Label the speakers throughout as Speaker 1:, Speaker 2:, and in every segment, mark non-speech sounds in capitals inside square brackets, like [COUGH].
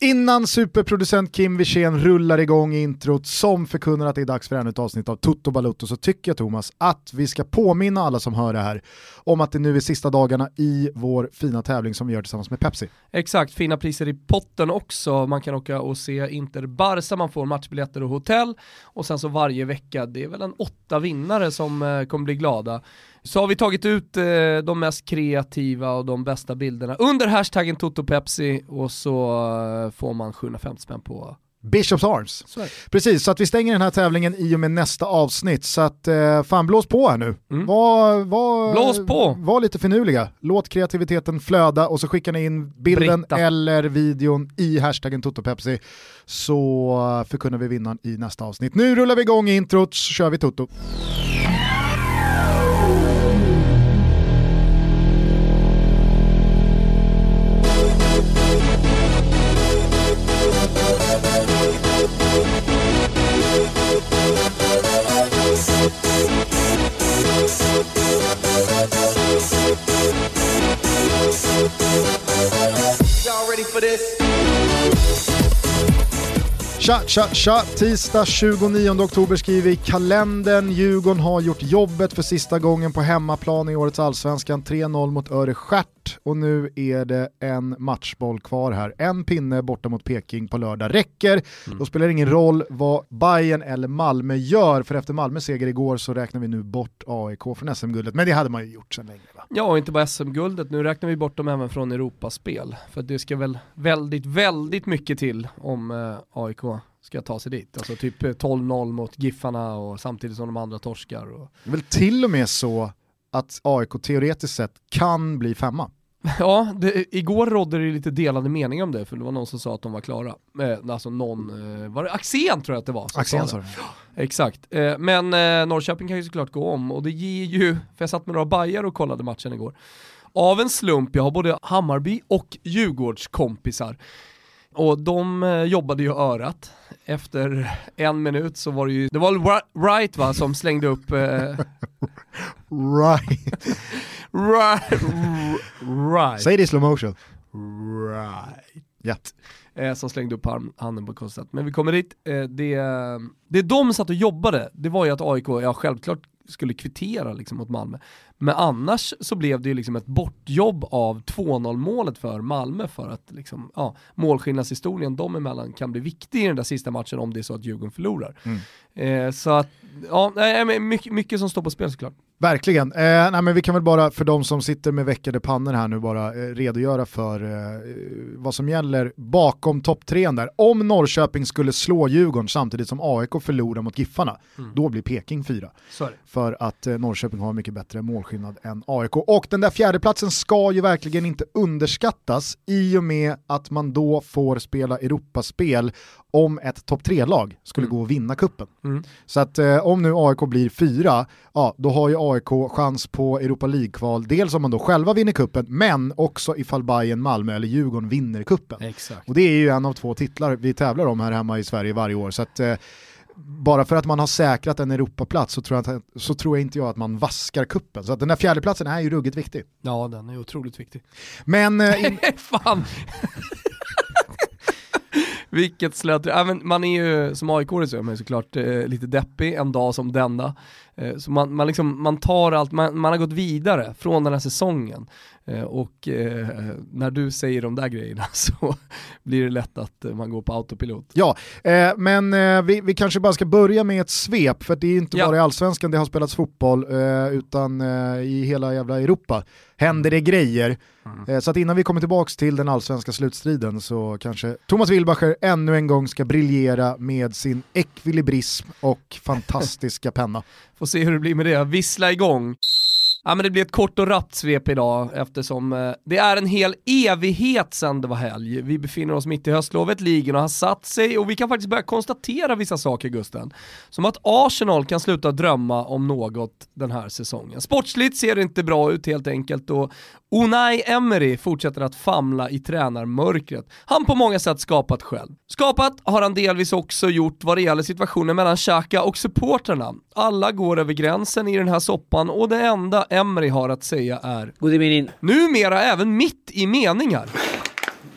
Speaker 1: Innan superproducent Kim Wirsén rullar igång introt som förkunnar att det är dags för ännu ett avsnitt av Toto Balutto så tycker jag Thomas att vi ska påminna alla som hör det här om att det nu är sista dagarna i vår fina tävling som vi gör tillsammans med Pepsi.
Speaker 2: Exakt, fina priser i potten också. Man kan åka och se Inter Barca, man får matchbiljetter och hotell och sen så varje vecka, det är väl en åtta vinnare som eh, kommer bli glada. Så har vi tagit ut eh, de mest kreativa och de bästa bilderna under hashtaggen TotoPepsi och så eh, får man 750 spänn på
Speaker 1: Bishops Arms. Så Precis, så att vi stänger den här tävlingen i och med nästa avsnitt. Så att eh, fan blås på här nu. Mm. Var, var,
Speaker 2: blås på!
Speaker 1: Var lite finurliga. Låt kreativiteten flöda och så skickar ni in bilden Britta. eller videon i hashtaggen TotoPepsi så förkunnar vi vinnaren i nästa avsnitt. Nu rullar vi igång introt så kör vi Toto. for this. Tja, tja, tja! Tisdag 29 oktober skriver i kalendern. Djurgården har gjort jobbet för sista gången på hemmaplan i årets allsvenskan. 3-0 mot Öreskärt och nu är det en matchboll kvar här. En pinne borta mot Peking på lördag räcker. Mm. Då spelar det ingen roll vad Bayern eller Malmö gör, för efter Malmös seger igår så räknar vi nu bort AIK från SM-guldet. Men det hade man ju gjort sedan länge va?
Speaker 2: Ja, och inte bara SM-guldet. Nu räknar vi bort dem även från Europaspel. För det ska väl väldigt, väldigt mycket till om eh, AIK ska ta sig dit. Alltså typ 12-0 mot Giffarna och samtidigt som de andra torskar. Och...
Speaker 1: Det är väl till och med så att AIK teoretiskt sett kan bli femma. [LAUGHS]
Speaker 2: Ja, det, igår rådde det lite delade meningar om det, för det var någon som sa att de var klara. Eh, alltså någon, eh, var det Axén tror jag att det var?
Speaker 1: Axén sa det. [GASPS]
Speaker 2: Exakt, eh, men eh, Norrköping kan ju såklart gå om och det ger ju, för jag satt med några bajar och kollade matchen igår. Av en slump, jag har både Hammarby och Djurgårdskompisar. Och de eh, jobbade ju örat. Efter en minut så var det ju, det var Wright va som slängde upp... Eh... [LAUGHS]
Speaker 1: right.
Speaker 2: right. right.
Speaker 1: Säg det i slow motion.
Speaker 2: Right.
Speaker 1: Ja.
Speaker 2: Eh, som slängde upp handen på konstigt. Men vi kommer dit, eh, det, det de satt och jobbade, det var ju att AIK, ja självklart skulle kvittera liksom mot Malmö. Men annars så blev det ju liksom ett bortjobb av 2-0 målet för Malmö för att liksom, ja, målskillnadshistorien dem emellan kan bli viktig i den där sista matchen om det är så att Djurgården förlorar. Mm. Eh, så att, ja, mycket, mycket som står på spel såklart.
Speaker 1: Verkligen. Eh, nej, men vi kan väl bara för de som sitter med veckade pannor här nu bara eh, redogöra för eh, vad som gäller bakom topp tre där. Om Norrköping skulle slå Djurgården samtidigt som AIK förlorar mot Giffarna, mm. då blir Peking fyra. För att eh, Norrköping har mycket bättre målskillnad än AIK. Och den där fjärdeplatsen ska ju verkligen inte underskattas i och med att man då får spela Europaspel om ett topp tre-lag skulle mm. gå och vinna kuppen. Mm. Så att eh, om nu AIK blir fyra, ja då har ju AIK chans på Europa League-kval, dels om man då själva vinner kuppen, men också ifall Bayern, Malmö eller Djurgården vinner kuppen.
Speaker 2: Exakt.
Speaker 1: Och det är ju en av två titlar vi tävlar om här hemma i Sverige varje år. Så att, eh, bara för att man har säkrat en Europaplats så tror, jag, så tror jag inte jag att man vaskar kuppen. Så att den där fjärdeplatsen är ju ruggigt viktig.
Speaker 2: Ja, den är otroligt viktig.
Speaker 1: Men... Eh,
Speaker 2: in... [LAUGHS] Fan! [LAUGHS] Vilket slöt, ja, men man är ju som aik så är man såklart eh, lite deppig en dag som denna. Eh, så man, man, liksom, man tar allt, man, man har gått vidare från den här säsongen. Eh, och eh, när du säger de där grejerna [LAUGHS] så blir det lätt att eh, man går på autopilot.
Speaker 1: Ja, eh, men vi, vi, kanske bara ska börja med ett svep, för det är inte ja. bara i allsvenskan det har spelats fotboll, utan i hela jävla Europa händer det grejer. Mm. Så att innan vi kommer tillbaka till den allsvenska slutstriden så kanske Thomas Wilbacher ännu en gång ska briljera med sin ekvilibrism och fantastiska [LAUGHS] penna.
Speaker 2: Får se hur det blir med det, vissla igång. Ja men det blir ett kort och rappt svep idag eftersom eh, det är en hel evighet sedan det var helg. Vi befinner oss mitt i höstlovet, ligorna har satt sig och vi kan faktiskt börja konstatera vissa saker Gusten. Som att Arsenal kan sluta drömma om något den här säsongen. Sportsligt ser det inte bra ut helt enkelt och Unai Emery fortsätter att famla i tränarmörkret. Han på många sätt skapat själv. Skapat har han delvis också gjort vad det gäller situationen mellan Xhaka och supporterna. Alla går över gränsen i den här soppan och det enda Emery har att säga är
Speaker 3: God i
Speaker 2: Numera även mitt i meningar.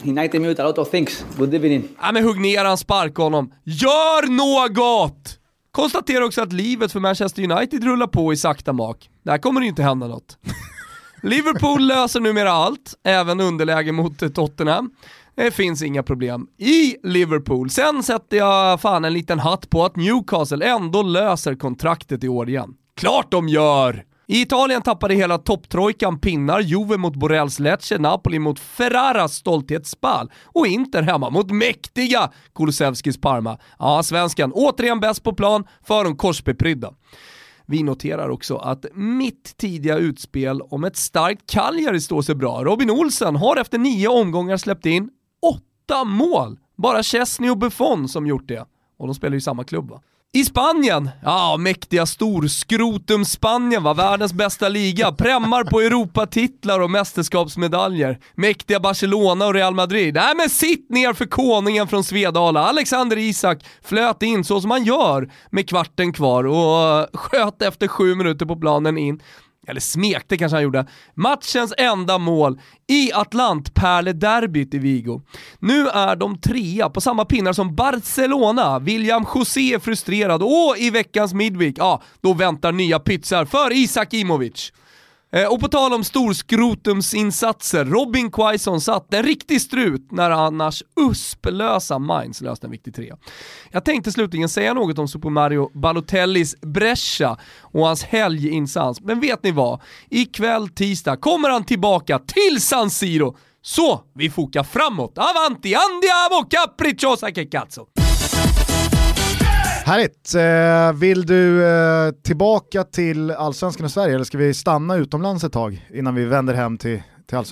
Speaker 3: United me with a lot of things. Good evening.
Speaker 2: Ja, men hugg ner han, sparka honom. Gör något! Konstatera också att livet för Manchester United rullar på i sakta mak. Där kommer det inte hända något. [LAUGHS] Liverpool löser numera allt, även underläge mot Tottenham. Det finns inga problem i Liverpool. Sen sätter jag fan en liten hatt på att Newcastle ändå löser kontraktet i år igen. Klart de gör! I Italien tappade hela topptrojkan pinnar, Juve mot Borrells Lecce, Napoli mot Ferraras stolthetsspall och Inter hemma mot mäktiga Kulusevskis Parma. Ja, svenskan återigen bäst på plan för de korsbeprydda. Vi noterar också att mitt tidiga utspel om ett starkt Cagliari står sig bra. Robin Olsen har efter nio omgångar släppt in åtta mål. Bara Chesney och Buffon som gjort det. Och de spelar ju i samma klubb va? I Spanien, ja mäktiga storskrotum Spanien var världens bästa liga, prämmar på Europatitlar och mästerskapsmedaljer. Mäktiga Barcelona och Real Madrid, nej men sitt ner för konungen från Svedala, Alexander Isak flöt in så som han gör med kvarten kvar och sköt efter sju minuter på planen in eller smekte kanske han gjorde, matchens enda mål i Atlantpärlederbyt i Vigo. Nu är de trea på samma pinnar som Barcelona, William José är frustrerad och i veckans Midweek, ja, då väntar nya pytsar för Isak Imovic. Eh, och på tal om storskrotumsinsatser, Robin Quaison satt en riktig strut när annars usplösa Mainz löste en viktig trea. Jag tänkte slutligen säga något om Super Mario Balotellis Brescia och hans helginsats, men vet ni vad? Ikväll tisdag kommer han tillbaka till San Siro. Så vi fokar framåt. Avanti, andiamo, capricciosa che cazzo!
Speaker 1: Härligt. Eh, vill du eh, tillbaka till allsvenskan i Sverige eller ska vi stanna utomlands ett tag innan vi vänder hem till?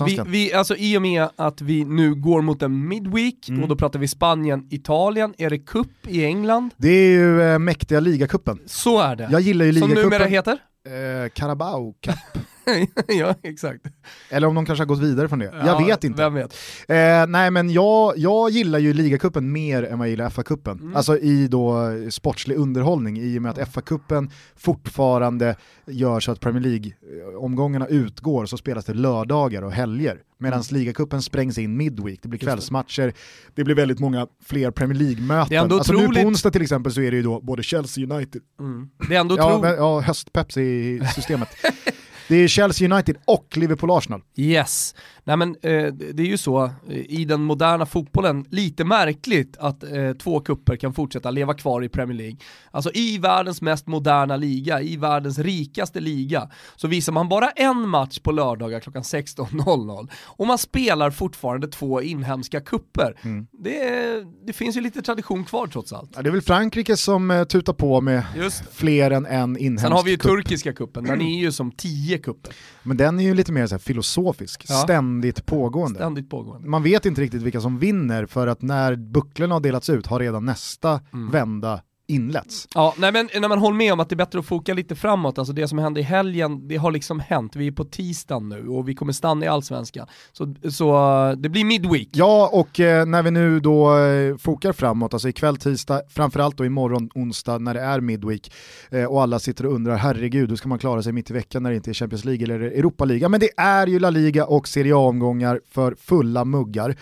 Speaker 2: Vi, vi, alltså I och med att vi nu går mot en midweek, mm. och då pratar vi Spanien, Italien, är det cup i England?
Speaker 1: Det är ju eh, mäktiga ligacupen.
Speaker 2: Så är det.
Speaker 1: Jag gillar ju ligacupen.
Speaker 2: Som numera heter?
Speaker 1: Eh, Carabao Cup. [LAUGHS] [LAUGHS]
Speaker 2: ja, exakt.
Speaker 1: Eller om de kanske har gått vidare från det. Ja, jag vet inte.
Speaker 2: Vet.
Speaker 1: Eh, nej men jag, jag gillar ju ligacupen mer än vad jag gillar FA-cupen. Mm. Alltså i då sportslig underhållning i och med att FA-cupen fortfarande gör så att Premier League-omgångarna utgår så spelas det lördagar och helger. Medan mm. ligacupen sprängs in midweek, det blir kvällsmatcher, det blir väldigt många fler Premier League-möten. Alltså otroligt... nu på onsdag till exempel så är det ju då både Chelsea United. Mm.
Speaker 2: Det är ändå
Speaker 1: ja, tro... ja, höstpeps i systemet. [LAUGHS] Det är Chelsea United och Liverpool Arsenal.
Speaker 2: Yes. Nej men eh, det är ju så eh, i den moderna fotbollen, lite märkligt att eh, två kupper kan fortsätta leva kvar i Premier League. Alltså i världens mest moderna liga, i världens rikaste liga, så visar man bara en match på lördagar klockan 16.00 och man spelar fortfarande två inhemska kupper. Mm. Det, det, finns ju lite tradition kvar trots allt.
Speaker 1: Ja, det är väl Frankrike som eh, tutar på med Just. fler än en inhemsk
Speaker 2: Sen har vi ju
Speaker 1: kupp.
Speaker 2: turkiska kuppen, den är ju som tio kupper.
Speaker 1: Men den är ju lite mer så filosofisk, ja. ständigt pågående.
Speaker 2: ständigt pågående.
Speaker 1: Man vet inte riktigt vilka som vinner för att när bucklorna har delats ut har redan nästa mm. vända inletts.
Speaker 2: Ja, nej men när man håller med om att det är bättre att foka lite framåt, alltså det som hände i helgen, det har liksom hänt. Vi är på tisdagen nu och vi kommer stanna i allsvenskan. Så, så det blir midweek.
Speaker 1: Ja, och eh, när vi nu då eh, fokar framåt, alltså ikväll tisdag, framförallt då imorgon onsdag när det är midweek eh, och alla sitter och undrar, herregud, hur ska man klara sig mitt i veckan när det inte är Champions League eller Europa League? Men det är ju La Liga och Serie A-omgångar för fulla muggar. Mm.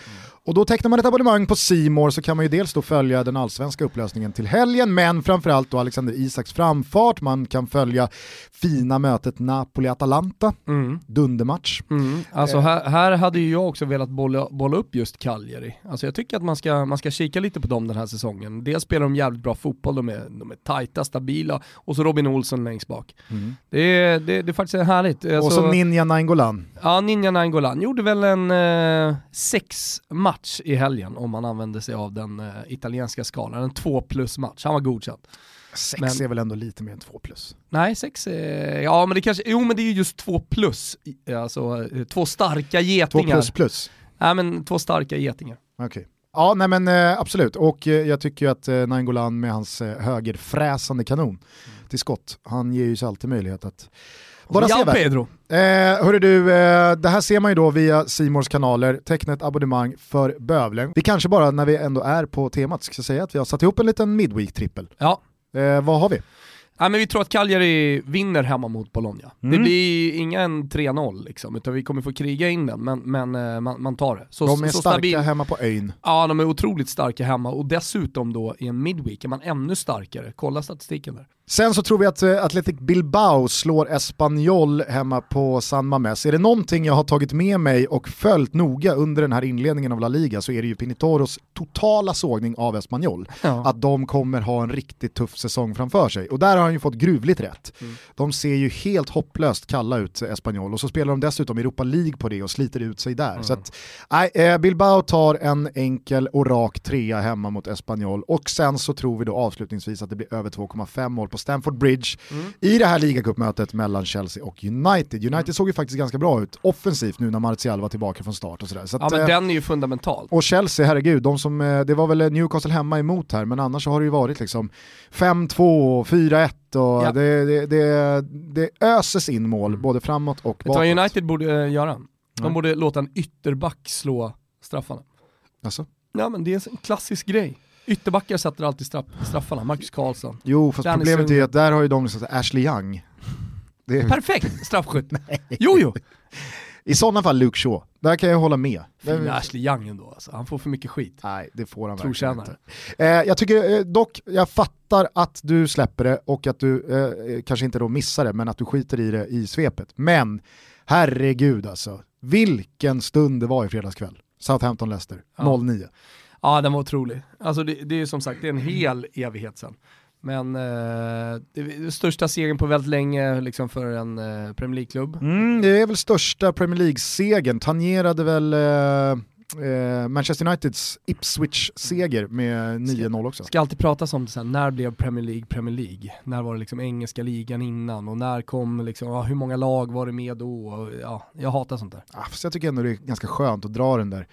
Speaker 1: Och då tecknar man ett abonnemang på Simor så kan man ju dels då följa den allsvenska upplösningen till helgen, men framförallt då Alexander Isaks framfart, man kan följa fina mötet Napoli-Atalanta, mm. dundermatch.
Speaker 2: Mm. Alltså här, här, hade ju jag också velat bolla, bolla upp just Cagliari. Alltså jag tycker att man ska, man ska kika lite på dem den här säsongen. Dels spelar de jävligt bra fotboll, de är, de är tajta, stabila, och så Robin Olsson längst bak. Mm. Det, är, det, det är faktiskt härligt.
Speaker 1: Alltså, och så Ninja Nainggolan.
Speaker 2: Ja, Ninja Nainggolan gjorde väl en eh, sex match i helgen om man använder sig av den uh, italienska skalan. En 2 plus match, han var godkänd.
Speaker 1: 6 men, är väl ändå lite mer än 2 plus?
Speaker 2: Nej, 6 är, ja men det kanske, jo men det är ju just 2 plus, alltså eh, två starka getingar.
Speaker 1: 2 plus plus?
Speaker 2: Nej men två starka getingar.
Speaker 1: Okej. Okay. Ja, nej men eh, absolut. Och eh, jag tycker ju att eh, Nainggolan med hans eh, högerfräsande kanon mm. till skott, han ger ju sig alltid möjlighet att
Speaker 2: vara sevärd. Pedro.
Speaker 1: Eh, hörru du, eh, det här ser man ju då via Simors kanaler, teckna ett abonnemang för Bövlen. Vi kanske bara när vi ändå är på temat ska säga att vi har satt ihop en liten midweek-trippel.
Speaker 2: Ja.
Speaker 1: Eh, vad har vi?
Speaker 2: Nej, men vi tror att Cagliari vinner hemma mot Bologna.
Speaker 1: Mm.
Speaker 2: Det blir ingen 3-0 liksom, utan vi kommer få kriga in den, men, men eh, man, man tar det. Så,
Speaker 1: De är
Speaker 2: så
Speaker 1: starka
Speaker 2: stabil-
Speaker 1: hemma på ön.
Speaker 2: Ja, de är otroligt starka hemma och dessutom då i en midweek är man ännu starkare. Kolla statistiken där.
Speaker 1: Sen så tror vi att eh, Athletic Bilbao slår Espanyol hemma på San Mames. Är det någonting jag har tagit med mig och följt noga under den här inledningen av La Liga så är det ju Pinitoros totala sågning av Espanyol.
Speaker 2: Ja.
Speaker 1: Att de kommer ha en riktigt tuff säsong framför sig. Och där har han ju fått gruvligt rätt. De ser ju helt hopplöst kalla ut Espanyol och så spelar de dessutom Europa League på det och sliter ut sig där. Så att, nej, eh, Bilbao tar en enkel och rak trea hemma mot Espanyol och sen så tror vi då avslutningsvis att det blir över 2,5 mål på Stamford Bridge i det här ligacupmötet mellan Chelsea och United. United såg ju faktiskt ganska bra ut offensivt nu när Martial var tillbaka från start och sådär. Så
Speaker 2: Ja men
Speaker 1: eh,
Speaker 2: den är ju fundamental.
Speaker 1: och Chelsea, herregud, de som, eh, det var väl Newcastle hemma emot här, men annars har det ju varit liksom 5-2, 4-1 och
Speaker 2: Ja.
Speaker 1: det, det, det, det öses in mål både framåt och
Speaker 2: Vet du vad
Speaker 1: bakåt.
Speaker 2: United borde eh, göra? De borde låta en ytterback slå straffarna.
Speaker 1: Alltså?
Speaker 2: Ja men det är en klassisk grej. Ytterbackar sätter alltid straff, straffarna, Marcus Karlsson.
Speaker 1: Jo, fast
Speaker 2: Danny
Speaker 1: problemet är att där har ju de liksom Ashley Young. Är,
Speaker 2: Perfekt [LAUGHS] straffskytt. jo jo.
Speaker 1: I sådana fall Luke Shaw, där kan jag hålla med.
Speaker 2: Fina
Speaker 1: Det-
Speaker 2: Ashley Young ändå alltså. han får för mycket skit.
Speaker 1: Nej, det får han verkligen inte. Eh, jag tycker eh, dock, jag fattar att du släpper det och att du eh, kanske inte då missar det, men att du skiter i det i svepet. Men herregud alltså, vilken stund det var i fredags kväll. Southampton-Leicester,
Speaker 2: Ja.
Speaker 1: 09.
Speaker 2: Ja den var otrolig. Alltså det, det är ju som sagt det är en hel evighet sen. Men eh, det är största segern på väldigt länge liksom för en eh, Premier League-klubb.
Speaker 1: Mm, det är väl största Premier League-segern, tangerade väl eh, eh, Manchester Uniteds Ipswich-seger med 9-0 också.
Speaker 2: ska alltid pratas om det sen, när blev Premier League Premier League? När var det liksom engelska ligan innan och när kom liksom, ja, hur många lag var det med då? Och, ja, jag hatar sånt där.
Speaker 1: Ah, fast jag tycker ändå det är ganska skönt att dra den där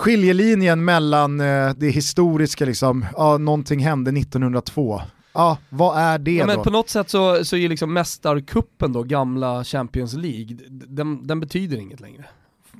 Speaker 1: skiljelinjen mellan eh, det historiska, liksom, ja, någonting hände 1902. Ja, vad är det
Speaker 2: Ja, men
Speaker 1: då?
Speaker 2: på något sätt så, så är liksom mästarkuppen då, gamla Champions League, den, den betyder inget längre.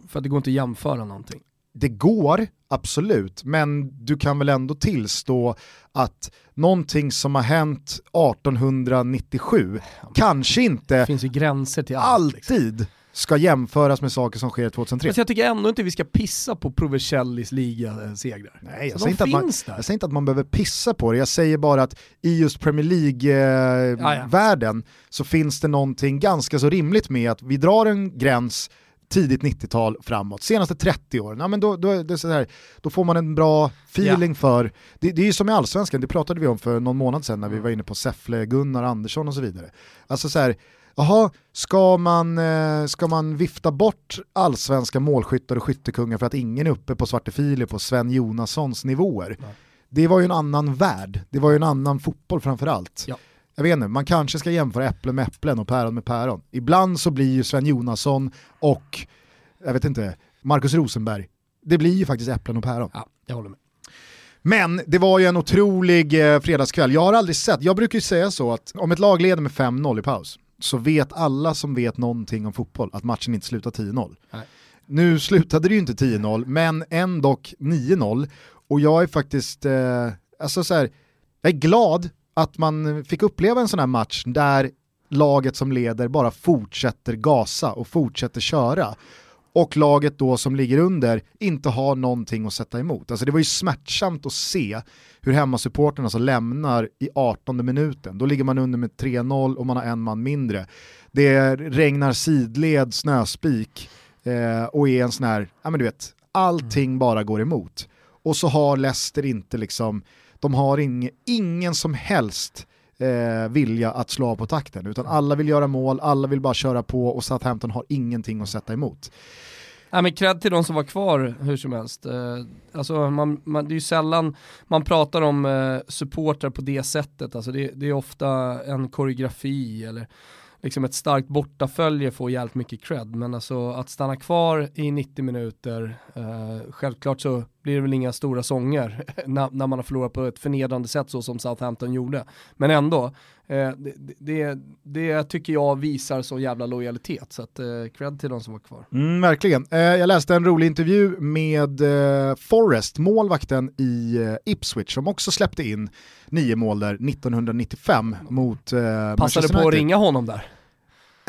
Speaker 2: För att det går inte att jämföra någonting.
Speaker 1: Det går, absolut, men du kan väl ändå tillstå att någonting som har hänt 1897 kanske
Speaker 2: Det
Speaker 1: inte
Speaker 2: finns ju gränser till allt. Liksom.
Speaker 1: Ska jämföras med saker som sker 2003.
Speaker 2: Men så jag tycker ändå inte vi ska pissa på Provercellis ligasegrar.
Speaker 1: Nej, jag
Speaker 2: Så
Speaker 1: säger, inte att man,
Speaker 2: där.
Speaker 1: jag säger inte att man behöver pissa på det, jag säger bara att i just Premier. League-världen så finns det någonting ganska så rimligt med att vi drar en gräns tidigt 90-tal framåt, senaste 30 åren, ja, men då, då, är det så här, då får man en bra feeling för, det, det är ju som i Allsvenskan, det pratade vi om för någon månad sedan när vi var inne på Säffle, Gunnar Andersson och så vidare. Alltså så här, Jaha, ska man, eh, ska man vifta bort allsvenska målskyttar och skyttekungar för att ingen är uppe på Svarte Filip och Sven Jonassons nivåer?
Speaker 2: Nej.
Speaker 1: Det var ju en annan värld, det var ju en annan fotboll framförallt.
Speaker 2: Ja.
Speaker 1: Jag vet inte, man kanske ska jämföra äpplen med äpplen och päron med päron. Ibland så blir ju Sven Jonasson och, jag vet inte, Markus Rosenberg, det blir ju faktiskt äpplen och päron.
Speaker 2: Ja, jag håller med.
Speaker 1: Men det var ju en otrolig eh, fredagskväll. Jag har aldrig sett, jag brukar ju säga så att om ett lag leder med 5-0 i paus så vet alla som vet någonting om fotboll att matchen inte slutar 10-0.
Speaker 2: Nej.
Speaker 1: Nu slutade det ju inte 10-0, men ändå 9-0 och jag är faktiskt, eh, alltså så här, jag är glad att man fick uppleva en sån här match där laget som leder bara fortsätter gasa och fortsätter köra och laget då som ligger under inte har någonting att sätta emot. Alltså det var ju smärtsamt att se hur hemmasupporterna så lämnar i 18 minuten. Då ligger man under med 3-0 och man har en man mindre. Det regnar sidled, snöspik eh, och är en sån här, ja men du vet, allting bara går emot. Och så har Leicester inte liksom, de har ing, ingen som helst eh, vilja att slå av på takten, utan alla vill göra mål, alla vill bara köra på och Southampton har ingenting att sätta emot.
Speaker 2: Nej men cred till de som var kvar hur som helst. Eh, alltså man, man, det är ju sällan man pratar om eh, supportrar på det sättet. Alltså det, det är ofta en koreografi eller liksom ett starkt bortafölje får jävligt mycket cred. Men alltså att stanna kvar i 90 minuter, eh, självklart så blir det väl inga stora sånger [LAUGHS] när, när man har förlorat på ett förnedrande sätt så som Southampton gjorde. Men ändå, eh, det, det, det, tycker jag visar så jävla lojalitet, så att eh, cred till de som var kvar.
Speaker 1: Mm, verkligen. Eh, jag läste en rolig intervju med eh, Forrest, målvakten i eh, Ipswich, som också släppte in nio mål där 1995 mot eh,
Speaker 2: Passade på att ringa honom där.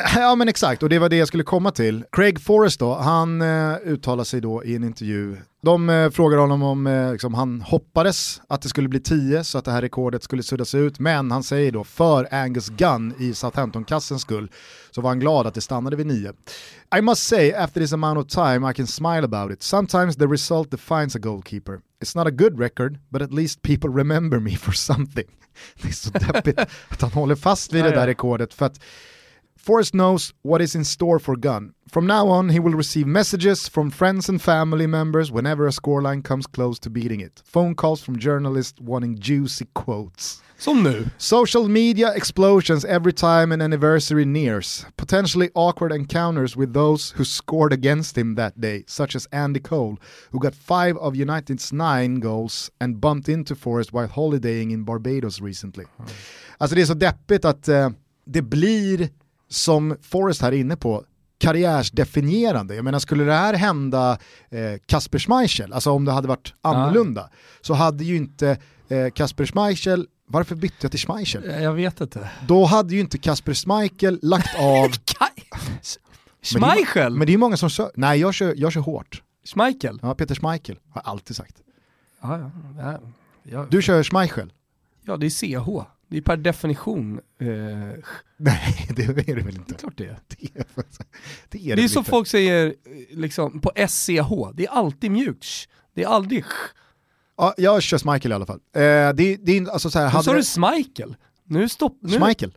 Speaker 2: [LAUGHS]
Speaker 1: Ja men exakt, och det var det jag skulle komma till. Craig Forrest då, han eh, uttalar sig då i en intervju. De eh, frågar honom om eh, liksom, han hoppades att det skulle bli 10 så att det här rekordet skulle suddas ut, men han säger då för Angus Gunn i Southampton-kassens skull så var han glad att det stannade vid 9. I must say, after this amount of time I can smile about it. Sometimes the result defines a goalkeeper. It's not a good record, but at least people remember me for something. [LAUGHS] Det är så deppigt att han håller fast vid det där rekordet för att Forrest knows what is in store for Gunn. From now on, he will receive messages from friends and family members whenever a scoreline comes close to beating it. Phone calls from journalists wanting juicy quotes.
Speaker 2: Som nu.
Speaker 1: Social media explosions every time an anniversary nears. Potentially awkward encounters with those who scored against him that day, such as Andy Cole, who got five of United's nine goals and bumped into Forrest while holidaying in Barbados recently. Mm. Alltså det är så deppigt att uh, det blir som Forrest här är inne på, karriärsdefinierande. Jag menar skulle det här hända eh, Kasper Schmeichel, alltså om det hade varit annorlunda, ja. så hade ju inte eh, Kasper Schmeichel, varför bytte jag till Schmeichel?
Speaker 2: Jag vet inte.
Speaker 1: Då hade ju inte Kasper Schmeichel lagt av... [LAUGHS]
Speaker 2: Schmeichel?
Speaker 1: Men, men det är många som kör, nej jag kör, jag kör hårt.
Speaker 2: Schmeichel?
Speaker 1: Ja, Peter Schmeichel, har jag alltid sagt.
Speaker 2: Ja, ja, ja,
Speaker 1: ja. Du kör Schmeichel?
Speaker 2: Ja, det är CH. Det är per definition... Eh... [LAUGHS]
Speaker 1: Nej, det är det väl inte.
Speaker 2: Det är klart det är.
Speaker 1: Det är,
Speaker 2: det är, det är som folk säger eh, liksom, på SCH, det är alltid mjukt. Det är aldrig
Speaker 1: Ja, jag kör Schmeichel i alla fall. Eh, det, det är alltså så här,
Speaker 2: nu sa du Schmeichel. Nu stopp... Nu...
Speaker 1: Schmeichel.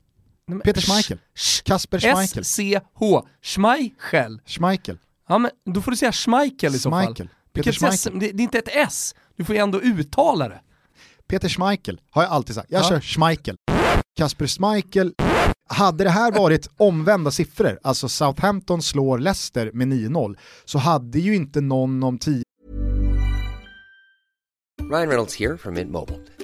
Speaker 1: Peter Schmeichel. Kasper Schmeichel.
Speaker 2: S-C-H. Schmeichel.
Speaker 1: Schmeichel.
Speaker 2: Ja men då får du säga Schmeichel i så fall.
Speaker 1: Peter Schmeichel.
Speaker 2: Det, det är inte ett S, du får ju ändå uttala det.
Speaker 1: Peter Schmeichel har jag alltid sagt. Jag ja. kör Schmeichel. Kasper Schmeichel. Hade det här varit omvända siffror, alltså Southampton slår Leicester med 9-0, så hade ju inte någon om 10
Speaker 4: Ryan Reynolds här från Mint Mobile.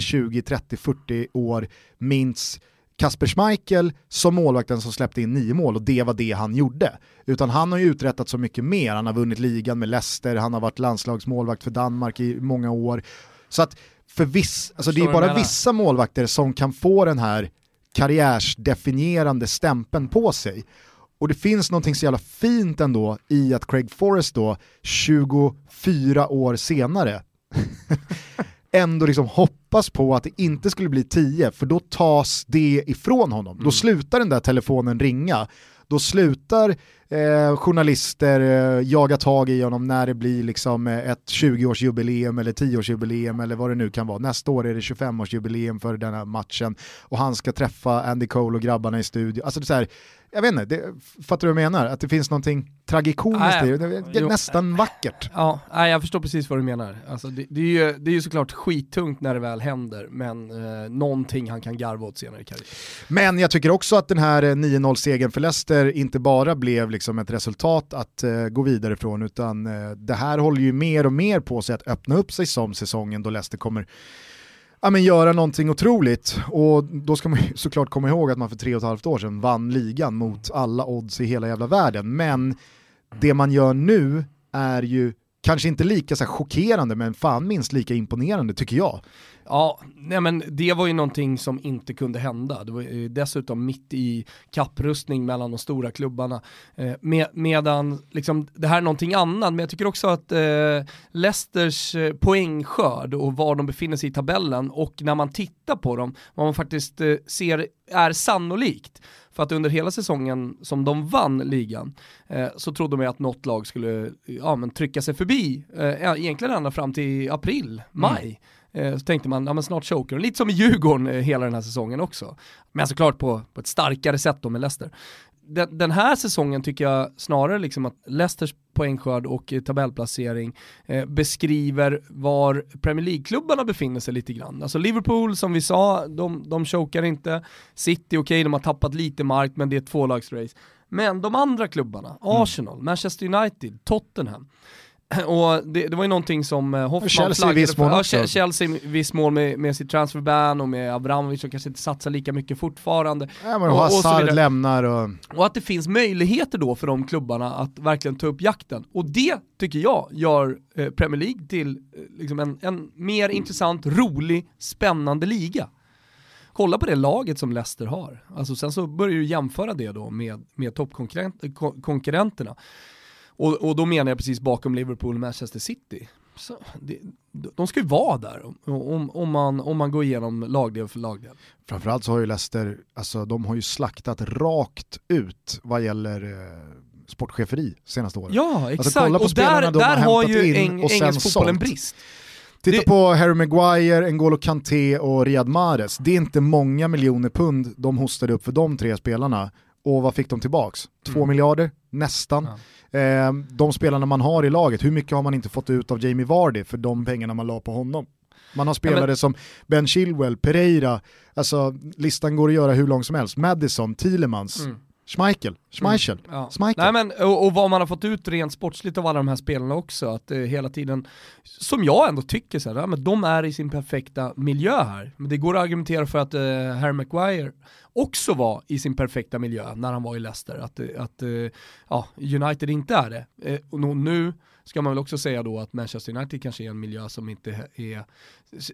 Speaker 1: 20, 30, 40 år minns Kasper Schmeichel som målvakten som släppte in nio mål och det var det han gjorde. Utan han har ju uträttat så mycket mer, han har vunnit ligan med Leicester, han har varit landslagsmålvakt för Danmark i många år. Så att för viss, alltså det är bara vissa målvakter som kan få den här karriärsdefinierande stämpeln på sig. Och det finns någonting så jävla fint ändå i att Craig Forrest då, 24 år senare, [LAUGHS] ändå liksom hoppas på att det inte skulle bli 10, för då tas det ifrån honom. Mm. Då slutar den där telefonen ringa, då slutar eh, journalister eh, jaga tag i honom när det blir liksom eh, ett 20-årsjubileum eller 10-årsjubileum eller vad det nu kan vara. Nästa år är det 25-årsjubileum för den här matchen och han ska träffa Andy Cole och grabbarna i studion. Alltså det är jag vet inte, det, fattar du vad jag menar? Att det finns någonting tragikomiskt i det, det är nästan vackert.
Speaker 2: Ja, jag förstår precis vad du menar. Alltså det, det, är ju, det är ju såklart skittungt när det väl händer, men eh, någonting han kan garva åt senare i karriären.
Speaker 1: Men jag tycker också att den här 9-0-segern för Leicester inte bara blev liksom ett resultat att eh, gå vidare från, utan eh, det här håller ju mer och mer på sig att öppna upp sig som säsongen då Leicester kommer ja, men göra någonting otroligt. Och då ska man [LAUGHS] såklart komma ihåg att man för tre och ett halvt år sedan vann ligan mot alla odds i hela jävla världen. Men det man gör nu är ju kanske inte lika så chockerande men fan minst lika imponerande tycker jag.
Speaker 2: Ja, nej men det var ju någonting som inte kunde hända. Det var ju dessutom mitt i kapprustning mellan de stora klubbarna. Eh, med, medan, liksom, det här är någonting annat, men jag tycker också att eh, Leicesters eh, poängskörd och var de befinner sig i tabellen och när man tittar på dem, vad man faktiskt eh, ser är sannolikt för att under hela säsongen som de vann ligan eh, så trodde man att något lag skulle ja, men trycka sig förbi, eh, egentligen ända fram till april, maj. Mm. Så tänkte man, ja men snart choker Lite som i Djurgården hela den här säsongen också. Men såklart på, på ett starkare sätt då med Leicester den, den, här säsongen tycker jag snarare liksom att Leicesters poängskörd och tabellplacering eh, beskriver var Premier League-klubbarna befinner sig lite grann. Alltså Liverpool som vi sa, de, de chokar inte. City, okej, okay, de har tappat lite mark men det är ett tvålagsrace. Men de andra klubbarna, mm. Arsenal, mm. Manchester United, Tottenham, [CLEARS THROAT] och det, det, var ju någonting som eh, Hoffman
Speaker 1: Chelsea flaggade för.
Speaker 2: Ja, Chelsea i viss mån med, med sitt transferban och med Abramovic som kanske inte satsar lika mycket fortfarande.
Speaker 1: Ja, men och, Hazard och lämnar och...
Speaker 2: Och att det finns möjligheter då för de klubbarna att verkligen ta upp jakten. Och det tycker jag gör eh, Premier League till eh, liksom en, en mer intressant, rolig, spännande liga kolla på det laget som Leicester har. Alltså sen så börjar du jämföra det då med, med toppkonkurrenterna. Och, och då menar jag precis bakom Liverpool och Manchester City. Så det, de ska ju vara där om, om, man, om man går igenom lagdel för lagdel.
Speaker 1: Framförallt så har ju Leicester, alltså de har ju slaktat rakt ut vad gäller eh, sportcheferi senaste året.
Speaker 2: Ja alltså, exakt, alltså, och där, där har ju eng, engelsk fotboll en brist.
Speaker 1: Titta det... på Harry Maguire, N'Golo Kanté och Riyad Mahrez. Det är inte många miljoner pund de hostade upp för de tre spelarna. Och vad fick de tillbaks? Två mm. miljarder? Nästan. Ja. Eh, de spelarna man har i laget, hur mycket har man inte fått ut av Jamie Vardy för de pengarna man la på honom? Man har spelare ja, men... som Ben Chilwell, Pereira, alltså listan går att göra hur lång som helst. Madison, Thielemans, mm. Schmeichel, Schmeichel, mm, ja. Schmeichel.
Speaker 2: Nej, men, och, och, vad man har fått ut rent sportsligt av alla de här spelarna också, att eh, hela tiden, som jag ändå tycker, så här, ja, men de är i sin perfekta miljö här. Men det går att argumentera för att eh, Harry Maguire också var i sin perfekta miljö när han var i Leicester, att, att eh, ja, United inte är det. Eh, och nu ska man väl också säga då att Manchester United kanske är en miljö som inte är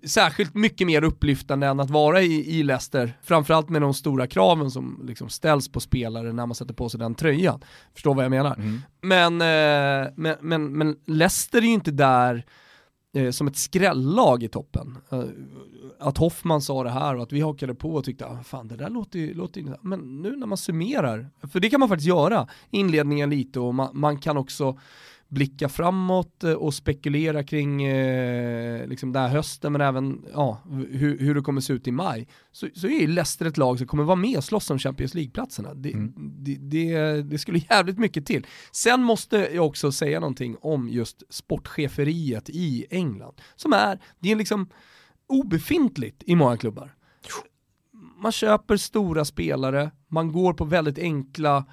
Speaker 2: särskilt mycket mer upplyftande än att vara i, i Leicester, framförallt med de stora kraven som liksom ställs på spelare när man sätter på sig den tröjan. Förstår vad jag menar? Mm. Men, eh, men, men, men Leicester är ju inte där Eh, som ett skrällag i toppen. Eh, att Hoffman sa det här och att vi hakade på och tyckte, ah, fan det där låter ju, låter men nu när man summerar, för det kan man faktiskt göra, inledningen lite och man, man kan också blicka framåt eh, och spekulera kring eh, liksom den här hösten men även ja, hur, hur det kommer se ut i maj så, så är Leicester ett lag som kommer vara med och slåss om Champions League-platserna. Det, mm. det, det, det, skulle jävligt mycket till. Sen måste jag också säga någonting om just sportcheferiet i England som är, det är liksom obefintligt i många klubbar. Man köper stora spelare, man går på väldigt enkla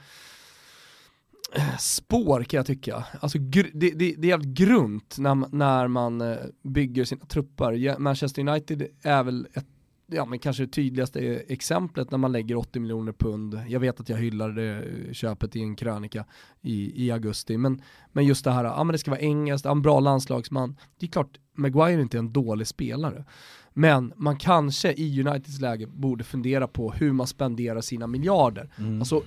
Speaker 2: spår kan jag tycka. Alltså det, det, det är jävligt grunt när, när man eh, bygger sina trupper. Manchester United är väl ett ja, men kanske det tydligaste exemplet när man lägger 80 miljoner pund. Jag vet att jag hyllade det eh, köpet i en krönika i, i augusti, men, men just det här, ja men det ska vara engelskt, en bra landslagsman. Det är klart, Maguire inte är en dålig spelare. Men man kanske i Uniteds läge borde fundera på hur man spenderar sina miljarder. Mm. Alltså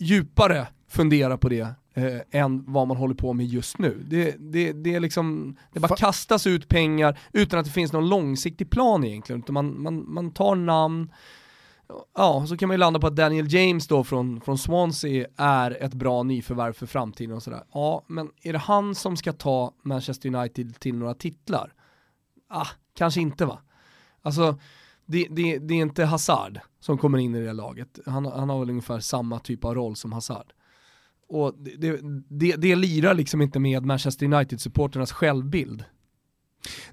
Speaker 2: djupare fundera på det eh, än vad man håller på med just nu. Det, det, det, är liksom, det bara kastas ut pengar utan att det finns någon långsiktig plan egentligen. Utan man, man, man tar namn, ja, så kan man ju landa på att Daniel James då från, från Swansea är ett bra nyförvärv för framtiden och sådär. Ja, men är det han som ska ta Manchester United till några titlar? Ah, kanske inte va? Alltså, det, det, det är inte Hazard som kommer in i det laget. Han, han har väl ungefär samma typ av roll som Hazard. Och det, det, det lirar liksom inte med Manchester United-supporternas självbild.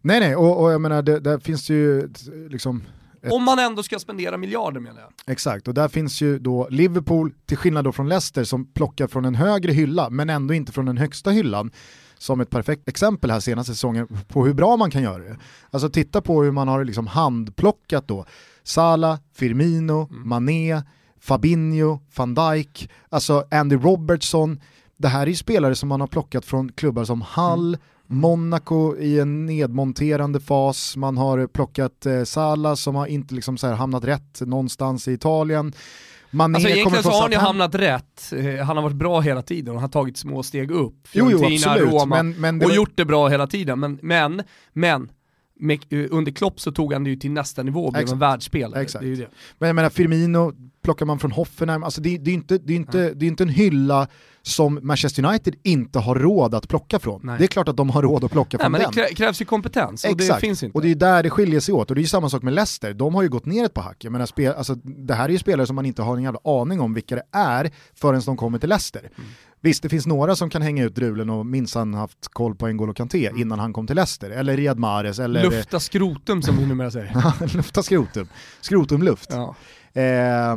Speaker 1: Nej nej, och, och jag menar det, där finns ju liksom
Speaker 2: ett... Om man ändå ska spendera miljarder menar jag.
Speaker 1: Exakt, och där finns ju då Liverpool, till skillnad då från Leicester som plockar från en högre hylla, men ändå inte från den högsta hyllan, som ett perfekt exempel här senaste säsongen på hur bra man kan göra det. Alltså titta på hur man har liksom handplockat då, Salah, Firmino, mm. Mané, Fabinho, van Dijk, alltså Andy Robertson. Det här är ju spelare som man har plockat från klubbar som Hull, mm. Monaco i en nedmonterande fas, man har plockat eh, Salah som har inte liksom så här hamnat rätt någonstans i Italien.
Speaker 2: Mané alltså egentligen så har han ju hamnat rätt, eh, han har varit bra hela tiden och har tagit små steg upp. Fiorentina, Roma men, men och var... gjort det bra hela tiden. Men, men, men under Klopp så tog han det ju till nästa nivå och blev
Speaker 1: Exakt.
Speaker 2: en världsspelare.
Speaker 1: Exakt.
Speaker 2: Det är det.
Speaker 1: Men jag menar Firmino plockar man från Hoffenheim, alltså det, det, är inte, det, är inte, det är inte en hylla som Manchester United inte har råd att plocka från.
Speaker 2: Nej.
Speaker 1: Det är klart att de har råd att plocka
Speaker 2: Nej,
Speaker 1: från
Speaker 2: men
Speaker 1: den.
Speaker 2: det krä- krävs ju kompetens och
Speaker 1: Exakt,
Speaker 2: det finns inte.
Speaker 1: och det är där det skiljer sig åt. Och det är ju samma sak med Leicester, de har ju gått ner ett par hack. Jag menar, spel, alltså, det här är ju spelare som man inte har en jävla aning om vilka det är förrän de kommer till Leicester.
Speaker 2: Mm.
Speaker 5: Visst, det finns några som kan hänga ut drulen och minsann haft koll på N'Golo Kanté
Speaker 2: Mm.
Speaker 1: innan han kom till Leicester, eller Riyad Mahrez, eller
Speaker 2: Lufta skrotum som vi numera säger. [LAUGHS]
Speaker 1: lufta skrotum, skrotumluft.
Speaker 2: Ja.
Speaker 1: Eh,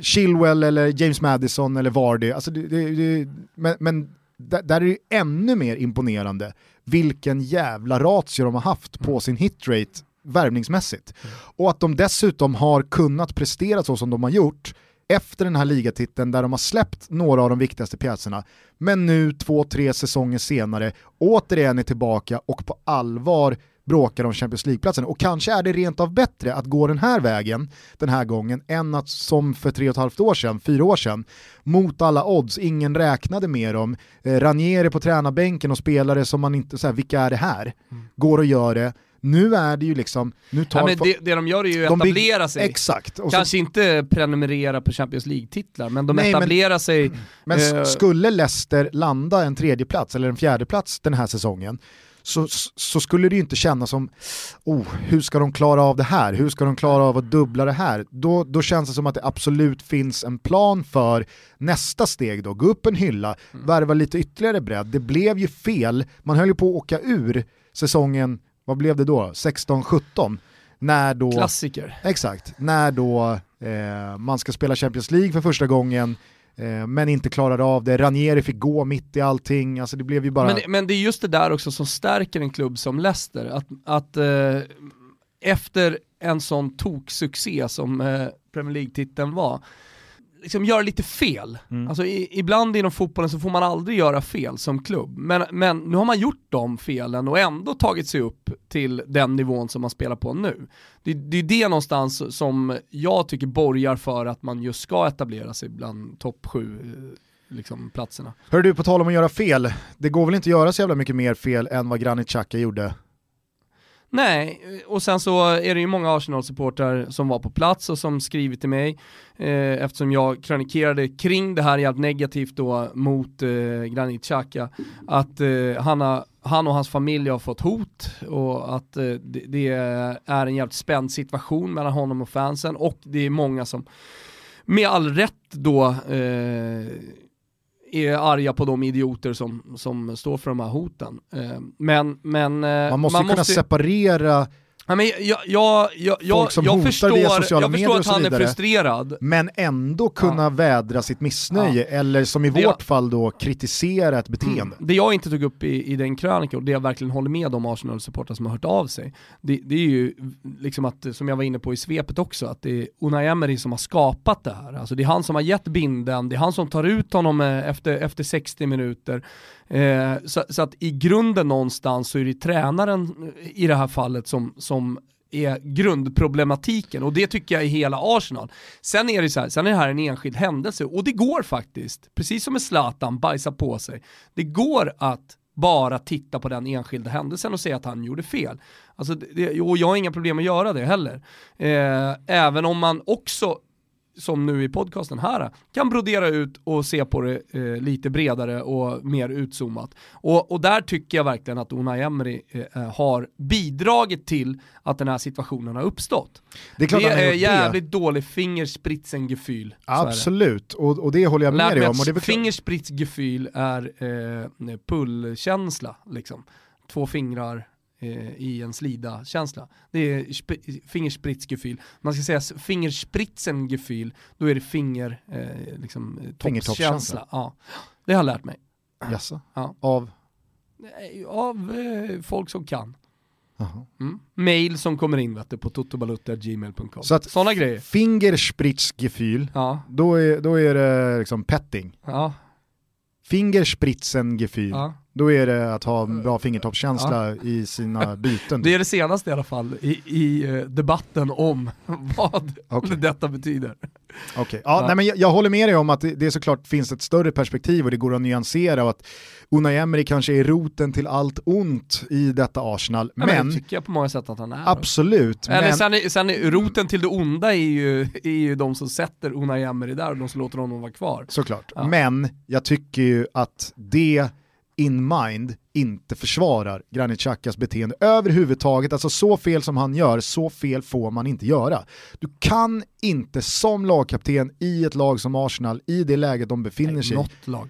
Speaker 1: Chilwell eller James Madison eller Vardy, alltså det, det, det, men, men där, är det ännu mer imponerande vilken jävla ratio de har haft på sin hitrate värvningsmässigt. Och att de dessutom har kunnat prestera så som de har gjort efter den här ligatiteln där de har släppt några av de viktigaste pjäserna, men nu två, tre säsonger senare återigen är tillbaka och på allvar bråkar om Champions League-platsen. Och kanske är det rent av bättre att gå den här vägen den här gången än att som för tre och ett halvt år sedan, fyra år sedan, mot alla odds, ingen räknade med dem, eh, Ranieri på tränarbänken och spelare som man inte, så här, vilka är det här? Går och gör det. Nu är det ju liksom, nu tar
Speaker 2: Ja, men det, det de gör är ju att etablera sig.
Speaker 1: Exakt. Och så-
Speaker 2: Kanske inte prenumerera på Champions League-titlar, men de
Speaker 1: Nej, men-
Speaker 2: etablerar sig.
Speaker 1: Men
Speaker 2: eh,
Speaker 1: skulle Leicester landa en tredje plats eller en fjärde plats den här säsongen så, så skulle det ju inte kännas som, oh, hur ska de klara av det här? Hur ska de klara av att dubbla det här? Då, då känns det som att det absolut finns en plan för nästa steg då, gå upp en hylla,
Speaker 2: Mm.
Speaker 1: värva lite ytterligare bredd. Det blev ju fel, man höll ju på att åka ur säsongen, vad blev det då, 16-17? När då...
Speaker 2: klassiker.
Speaker 1: Exakt, när då eh, man ska spela Champions League för första gången eh, men inte klarar av det. Ranieri fick gå mitt i allting, alltså det blev ju bara...
Speaker 2: Men, men det är just det där också som stärker en klubb som Leicester, att, att eh, efter en sån toksuccé som eh, Premier League-titeln var, liksom göra lite fel.
Speaker 1: Mm.
Speaker 2: Alltså i, ibland inom fotbollen så får man aldrig göra fel som klubb, men, men nu har man gjort de felen och ändå tagit sig upp till den nivån som man spelar på nu. Det, det är det någonstans som jag tycker borgar för att man just ska etablera sig bland topp sju eh, liksom, platserna.
Speaker 1: Hör du, på tal om att göra fel, det går väl inte att göra så jävla mycket mer fel än vad Granit Xhaka gjorde?
Speaker 2: Nej, och sen så är det ju många Arsenal-supportrar som var på plats och som skrivit till mig eh, eftersom jag kronikerade kring det här jävligt negativt då mot eh, Granit Xhaka att eh, han, har, han och hans familj har fått hot och att eh, det, det är en jävligt spänd situation mellan honom och fansen och det är många som med all rätt då eh, är arga på de idioter som, som står för de här hoten. Eh, men, men eh,
Speaker 1: Man måste ju kunna separera
Speaker 2: Ja, men jag, jag, jag, jag, jag förstår, jag förstår att han är
Speaker 1: vidare.
Speaker 2: frustrerad.
Speaker 1: men ändå kunna
Speaker 2: Ja.
Speaker 1: vädra sitt missnöje eller som i
Speaker 2: Det-
Speaker 1: vårt fall då kritisera ett beteende.
Speaker 2: Det jag inte tog upp i, i den krönikan, och det jag verkligen håller med de Arsenal-supportrar som har hört av sig, det, det är ju liksom att, som jag var inne på i svepet också, att det är Unai Emery som har skapat det här. Alltså det är han som har gett binden, det är han som tar ut honom eh, efter, efter 60 minuter. Eh, så, så att i grunden någonstans så är det tränaren eh, i det här fallet som, som är grundproblematiken och det tycker jag är hela Arsenal. Sen är det så här, sen är det här en enskild händelse och det går faktiskt, precis som med Zlatan, bajsa på sig. Det går att bara titta på den enskilda händelsen och säga att han gjorde fel. Alltså, det, och jag har inga problem att göra det heller. Eh, även om man också som nu i podcasten här, kan brodera ut och se på det eh, lite bredare och mer utzoomat. Och, och där tycker jag verkligen att Unai Emery eh, har bidragit till att den här situationen har uppstått.
Speaker 1: Det är klart
Speaker 2: det är jävligt dålig fingerspritzengefühl. det.
Speaker 1: Absolut, och, och det håller jag med dig om. Och det
Speaker 2: fingerspritsgefühl är eh, pullkänsla, liksom. Två fingrar eh, i en slida-känsla. Det är sp- fingerspritsgefühl. Man ska säga fingerspritzengefühl, då är det finger, eh, liksom, eh, toppskänsla. Ja. Det har jag lärt mig.
Speaker 1: Jaså?
Speaker 2: Ja.
Speaker 1: Av?
Speaker 2: Av eh, folk som kan. Mm. Mail som kommer in vet du, på totobalutta.gmail.com.
Speaker 1: Så att
Speaker 2: Sådana grejer.
Speaker 1: Fingerspritzgefühl,
Speaker 2: Ja,
Speaker 1: då är, då är det liksom petting.
Speaker 2: ja,
Speaker 1: Fingerspritzengefühl,
Speaker 2: ja.
Speaker 1: Då är det att ha en bra fingertoppskänsla i sina [LAUGHS] byten.
Speaker 2: Det är det senaste i alla fall i, i eh, debatten om [LAUGHS] vad
Speaker 1: Okej.
Speaker 2: detta betyder.
Speaker 1: Okej, ja,
Speaker 2: Ja.
Speaker 1: Nej, men jag, jag håller med dig om att det, det såklart finns ett större perspektiv och det går att nyansera och att Unai Emery kanske är roten till allt ont i detta Arsenal.
Speaker 2: Ja,
Speaker 1: Men,
Speaker 2: det tycker jag på många sätt att han är.
Speaker 1: absolut,
Speaker 2: Eller
Speaker 1: men,
Speaker 2: sen, är- sen roten till det onda är ju, är ju de som sätter Unai Emery där och de som låter honom vara kvar.
Speaker 1: såklart.
Speaker 2: Ja.
Speaker 1: Men jag tycker ju att det in mind inte försvarar Granit Xhakas beteende överhuvudtaget. Alltså så fel som han gör, så fel får man inte göra. Du kan inte som lagkapten i ett lag som Arsenal, i det läget de befinner sig i,
Speaker 2: Något lag.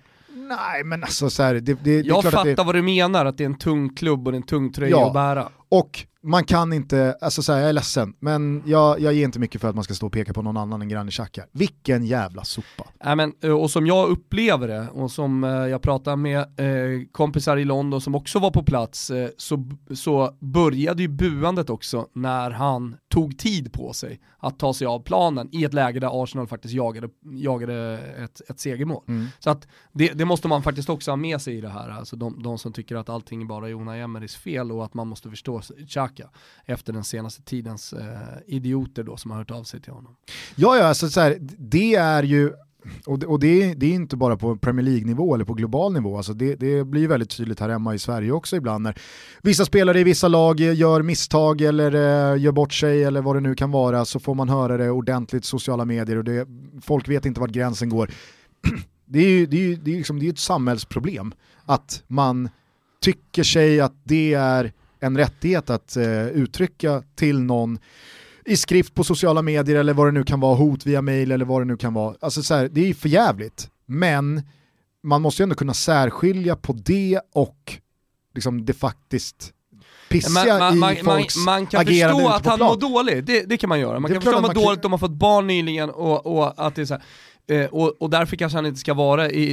Speaker 1: Nej men alltså så här, det, det, det är
Speaker 2: Jag
Speaker 1: att
Speaker 2: fattar
Speaker 1: det,
Speaker 2: vad du menar, att det är en tung klubb och det är en tung tröja
Speaker 1: Ja.
Speaker 2: att bära.
Speaker 1: Och man kan inte, alltså så här, jag är ledsen, men jag, jag ger inte mycket för att man ska stå och peka på någon annan än Granit Xhaka. Vilken jävla sopa.
Speaker 2: Nej, men, eh, och som jag upplever det, och som eh, jag pratade med eh, kompisar i London som också var på plats, eh, så, så började ju buandet också när han tog tid på sig att ta sig av planen i ett läge där Arsenal faktiskt jagade, jagade ett, ett segermål. Så att det, det måste man faktiskt också ha med sig i det här, alltså de, de som tycker att allting bara är Unai Emerys fel och att man måste förstå Xhaka efter den senaste tidens eh, idioter då som har hört av sig till honom.
Speaker 1: Ja, ja, alltså så här, det är ju, och det, och det, är, det är inte bara på Premier League-nivå eller på global nivå, alltså det, det blir väldigt tydligt här hemma i Sverige också ibland när vissa spelare i vissa lag gör misstag eller eh, gör bort sig eller vad det nu kan vara så får man höra det ordentligt i sociala medier och det, folk vet inte vart gränsen går. [CLEARS THROAT] Det är ju det är, ju- det är liksom, det är ett samhällsproblem att man tycker sig att det är en rättighet att eh, uttrycka till någon i skrift på sociala medier eller vad det nu kan vara, hot via mail eller vad det nu kan vara. Alltså så här, det är ju för jävligt. Men man måste ju ändå kunna särskilja på det och liksom det faktiskt pissiga
Speaker 2: man,
Speaker 1: i
Speaker 2: man, man,
Speaker 1: folks
Speaker 2: man kan
Speaker 1: agerande
Speaker 2: förstå att han mår dåligt, det, det kan man göra. Man
Speaker 1: Det
Speaker 2: kan förstå att han mår
Speaker 1: man
Speaker 2: dåligt om man fått barn nyligen och, och att det är så här, eh, och, och därför kanske han inte ska vara i,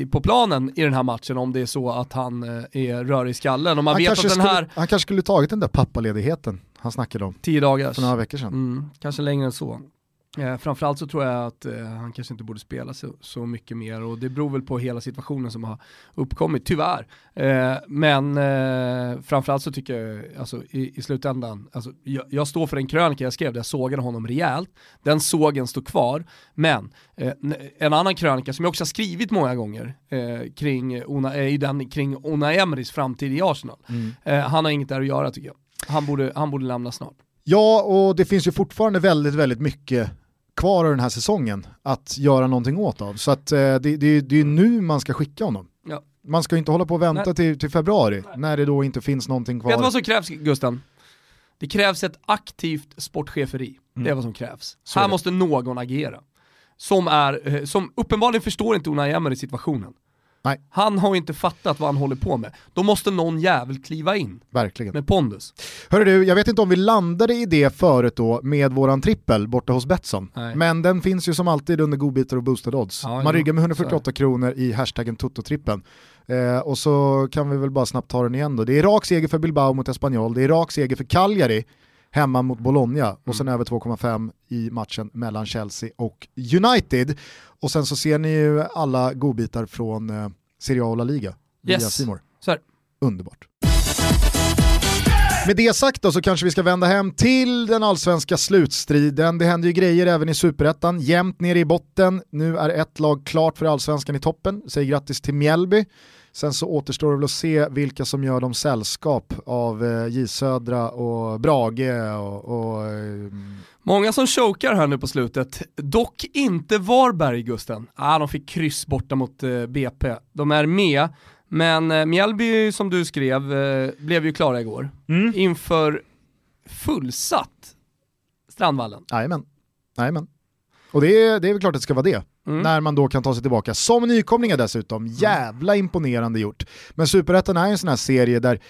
Speaker 2: i, på planen i den här matchen om det är så att han eh, är rörig i skallen. Och man
Speaker 1: Han
Speaker 2: vet att den
Speaker 1: skulle,
Speaker 2: här
Speaker 1: han kanske skulle tagit den där pappaledigheten han snackade om
Speaker 2: tio dagars,
Speaker 1: för några veckor sedan.
Speaker 2: mm, kanske längre än så. Eh, framförallt så tror jag att eh, han kanske inte borde spela så, så mycket mer och det beror väl på hela situationen som har uppkommit, tyvärr. Eh, men eh, framförallt så tycker jag, alltså, i, i slutändan, alltså, jag, jag står för en krönika jag skrev där jag sågade honom rejält, den sågen står kvar, men eh, en annan krönika som jag också har skrivit många gånger eh, kring Ona, ju den kring Ona Emerys framtid i Arsenal. Eh, han har inget där att göra tycker jag. Han borde, han borde lämna snart.
Speaker 1: Ja, och det finns ju fortfarande väldigt, väldigt mycket kvar av den här säsongen att göra någonting åt av. Så att, eh, det, det, det är nu man ska skicka honom.
Speaker 2: Ja.
Speaker 1: Man ska inte hålla på och vänta
Speaker 2: Nej.
Speaker 1: till, till februari när det då inte finns någonting kvar.
Speaker 2: Vet du vad som krävs Gusten? Det krävs ett aktivt sportcheferi. Det är vad som krävs.
Speaker 1: Mm. Så är
Speaker 2: Här måste någon agera. Som, är, eh, som uppenbarligen förstår inte Unai Emery situationen.
Speaker 1: Nej.
Speaker 2: Han har inte fattat vad han håller på med. Då måste någon jävel kliva in
Speaker 1: Verkligen.
Speaker 2: med pondus.
Speaker 1: Hörru du, jag vet inte om vi landade i det förut då med våran trippel borta hos Betsson.
Speaker 2: Nej.
Speaker 1: Men den finns ju som alltid under godbitar och boostade odds.
Speaker 2: Ja,
Speaker 1: Man ryggar med
Speaker 2: så
Speaker 1: 148 kronor i hashtaggen Toto-trippen. Eh, och så kan vi väl bara snabbt ta den igen då. Det är rak seger för Bilbao mot Espanyol, det är rak seger för Cagliari hemma mot Bologna och
Speaker 2: Mm.
Speaker 1: sen över 2,5 i matchen mellan Chelsea och United. Och sen så ser ni ju alla godbitar från eh, Serie A och La Liga via
Speaker 2: Yes. Här.
Speaker 1: Underbart. Med det sagt då så kanske vi ska vända hem till den allsvenska slutstriden. Det händer ju grejer även i superettan, jämnt nere i botten. Nu är ett lag klart för allsvenskan i toppen. Säg grattis till Mjällby. Sen så återstår det väl att se vilka som gör dem sällskap av eh, J Södra och Brage och, och eh,
Speaker 2: Många som chokar här nu på slutet, dock inte Varberg Gusten. Ah, de fick kryss borta mot eh, BP. De är med, men Mjällby som du skrev blev ju klara igår. Inför fullsatt Strandvallen.
Speaker 1: Jajamän. Jajamän. Och det är, det är väl klart att det ska vara det.
Speaker 2: Mm.
Speaker 1: När man då kan ta sig tillbaka som nykomlingar dessutom. Jävla imponerande gjort. Men Superettan är en sån här serie där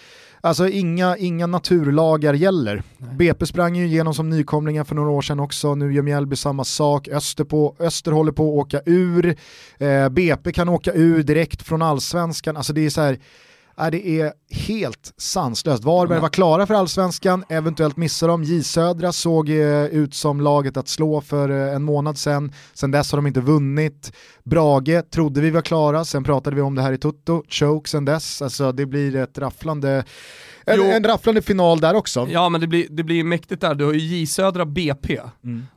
Speaker 1: alltså inga, inga naturlagar gäller. BP sprang ju igenom som nykomlingar för några år sedan också, nu gör Mjällby samma sak. Öster, på, Öster håller på att åka ur, eh, BP kan åka ur direkt från allsvenskan. Alltså det är så här, Ja, det är helt sanslöst. Varberg var klara för allsvenskan, eventuellt missar de. J Södra såg eh, ut som laget att slå för eh, en månad sedan. Sen dess har de inte vunnit. Brage trodde vi var klara, sen pratade vi om det här i Tutto. Choke sen dess, alltså det blir ett rafflande En, en rafflande final där också.
Speaker 2: Ja men det blir, det blir mäktigt där, du har ju J Södra BP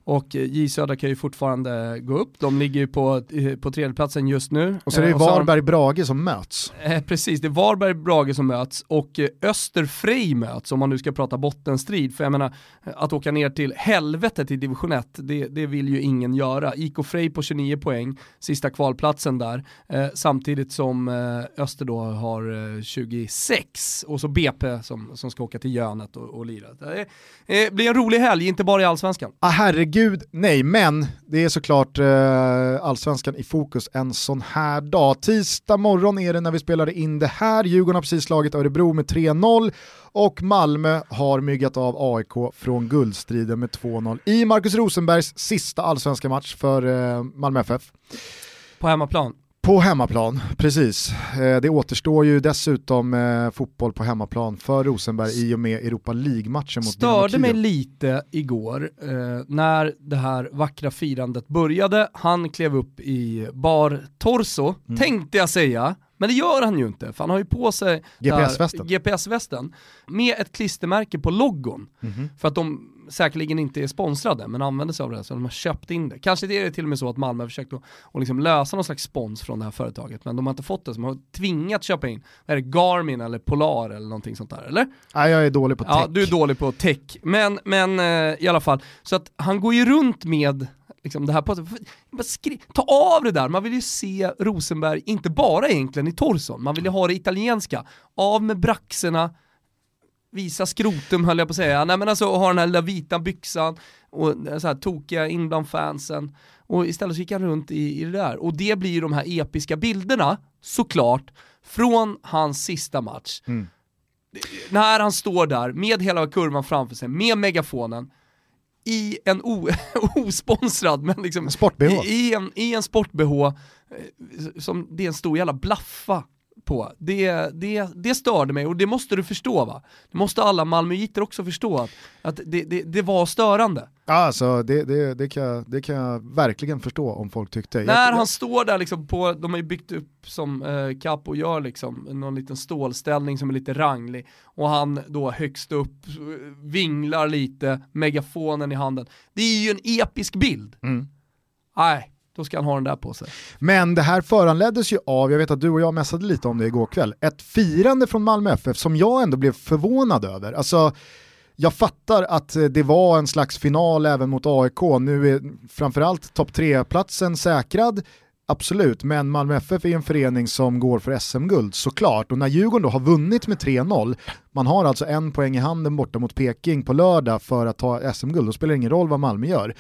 Speaker 2: och eh, J Södra kan ju fortfarande gå upp, de ligger ju på, eh, på tredjeplatsen just nu.
Speaker 1: Och så är det
Speaker 2: Eh, har de-
Speaker 1: Varberg-Brage som möts.
Speaker 2: Eh, precis, det är Varberg Brage som möts och eh, Österfrej möts om man nu ska prata bottenstrid. För jag menar, eh, att åka ner till helvetet i division 1, det, det vill ju ingen göra. IK Frej på 29 poäng, sista kvalplatsen där, eh, samtidigt som eh, Öster då har eh, 26 och så BP som, som ska åka till Jönet och, och lira. Det eh, blir en rolig helg, inte bara i Allsvenskan.
Speaker 1: Ah, herregud, nej, men det är såklart eh, allsvenskan i fokus en sån här dag. Tisdag morgon är det när vi spelar in det här. Djurgården har precis slagit Örebro med 3-0 och Malmö har myggat av AIK från guldstriden med 2-0 i Marcus Rosenbergs sista allsvenska match för eh, Malmö FF.
Speaker 2: På hemmaplan.
Speaker 1: På hemmaplan, precis. Eh, Det återstår ju dessutom eh, fotboll på hemmaplan för Rosenberg i och med Europa League-matchen mot
Speaker 2: Störde mig lite igår eh, när det här vackra firandet började. Han klev upp i bar torso,
Speaker 1: Mm.
Speaker 2: tänkte jag säga. Men det gör han ju inte, för han har ju på sig
Speaker 1: GPS-västen.
Speaker 2: GPS-västen med ett klistermärke på logon.
Speaker 1: Mhm.
Speaker 2: För att de säkerligen inte är sponsrade, men använder sig av det, så de har köpt in det. Kanske det är det till och med så att Malmö har försökt att, att liksom lösa någon slags spons från det här företaget, men de har inte fått det, så de har tvingat köpa in, är det, Garmin eller Polar eller någonting sånt där, eller?
Speaker 1: Nej, jag är dålig på tech.
Speaker 2: Ja, du är dålig på tech. Men, men eh, i alla fall, så att han går ju runt med liksom, det här Ta av det där, man vill ju se Rosenberg, inte bara egentligen i torson, man vill ju ha det italienska. Av med braxerna, visa skrotum höll jag på att säga. Nej men alltså ha den här lilla vita byxan och så här tokiga in bland fansen. Och istället så gick han runt i, i det där. Och det blir ju de här episka bilderna, såklart, från hans sista match när han står där med hela kurvan framför sig, med megafonen, i en o- [LAUGHS] osponsrad, men liksom. I, i en, i en sport-bh, eh, som det är en stor jävla blaffa på. Det, det, det störde mig och det måste du förstå va? Det måste alla malmöiter också förstå, att, att det, det, det var störande.
Speaker 1: Ja, Alltså, det, det, det, kan jag, det kan jag verkligen förstå om folk tyckte.
Speaker 2: När
Speaker 1: jag,
Speaker 2: han står där liksom på, de har ju byggt upp som eh, Capo gör liksom, någon liten stålställning som är lite ranglig och han då högst upp vinglar lite, megafonen i handen. Det är ju en episk bild.
Speaker 1: Mm.
Speaker 2: Nej, då ska han ha den där på sig.
Speaker 1: Men det här föranleddes ju av, jag vet att du och jag mässade lite om det igår kväll, ett firande från Malmö FF som jag ändå blev förvånad över. Alltså, jag fattar att eh, det var en slags final även mot AIK, nu är framförallt topp 3-platsen säkrad, absolut, men Malmö FF är en förening som går för SM-guld såklart, och när Djurgården då har vunnit med 3-0, man har alltså en poäng i handen borta mot Peking på lördag för att ta SM-guld, då spelar det ingen roll vad Malmö gör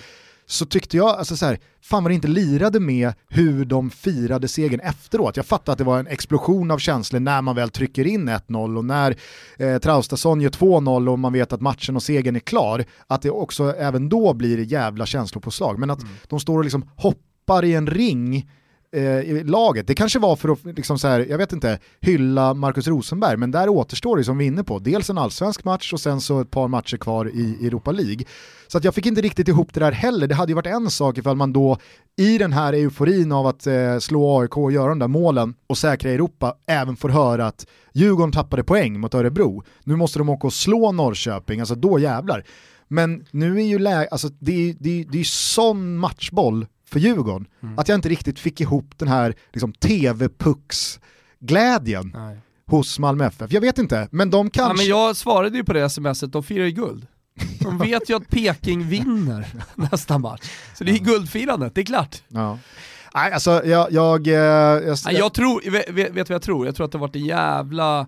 Speaker 1: så tyckte jag, alltså så här, fan vad det inte lirade med hur de firade segern efteråt. Jag fattar att det var en explosion av känslor när man väl trycker in 1-0 och när eh, Traustason gör 2-0 och man vet att matchen och segern är klar, att det också även då blir jävla känslopåslag. Men att de står och liksom hoppar i en ring Eh, i laget. Det kanske var för att, liksom så här, jag vet inte, hylla Markus Rosenberg, men där återstår det som vi är inne på. Dels en allsvensk match och sen så ett par matcher kvar i Europa League. Så att jag fick inte riktigt ihop det där heller. Det hade ju varit en sak ifall man då i den här euforin av att eh, slå AIK och göra de där målen och säkra Europa även får höra att Djurgården tappade poäng mot Örebro. Nu måste de åka och slå Norrköping, alltså då jävlar. Men nu är ju läget, alltså det är, det är, det är sån matchboll för Djurgården att jag inte riktigt fick ihop den här liksom, TV-pucks-glädjen hos Malmö FF. Jag vet inte, men de kanske...
Speaker 2: Ja, men jag svarade ju på det smset, de firar ju guld. De [LAUGHS] vet ju att Peking vinner [LAUGHS] nästa match. Så det är guldfirandet, det är klart.
Speaker 1: Ja. Nej, alltså jag... jag, eh, jag,
Speaker 2: Nej, jag tror, vet, vet vad jag tror? Jag tror att det har varit en jävla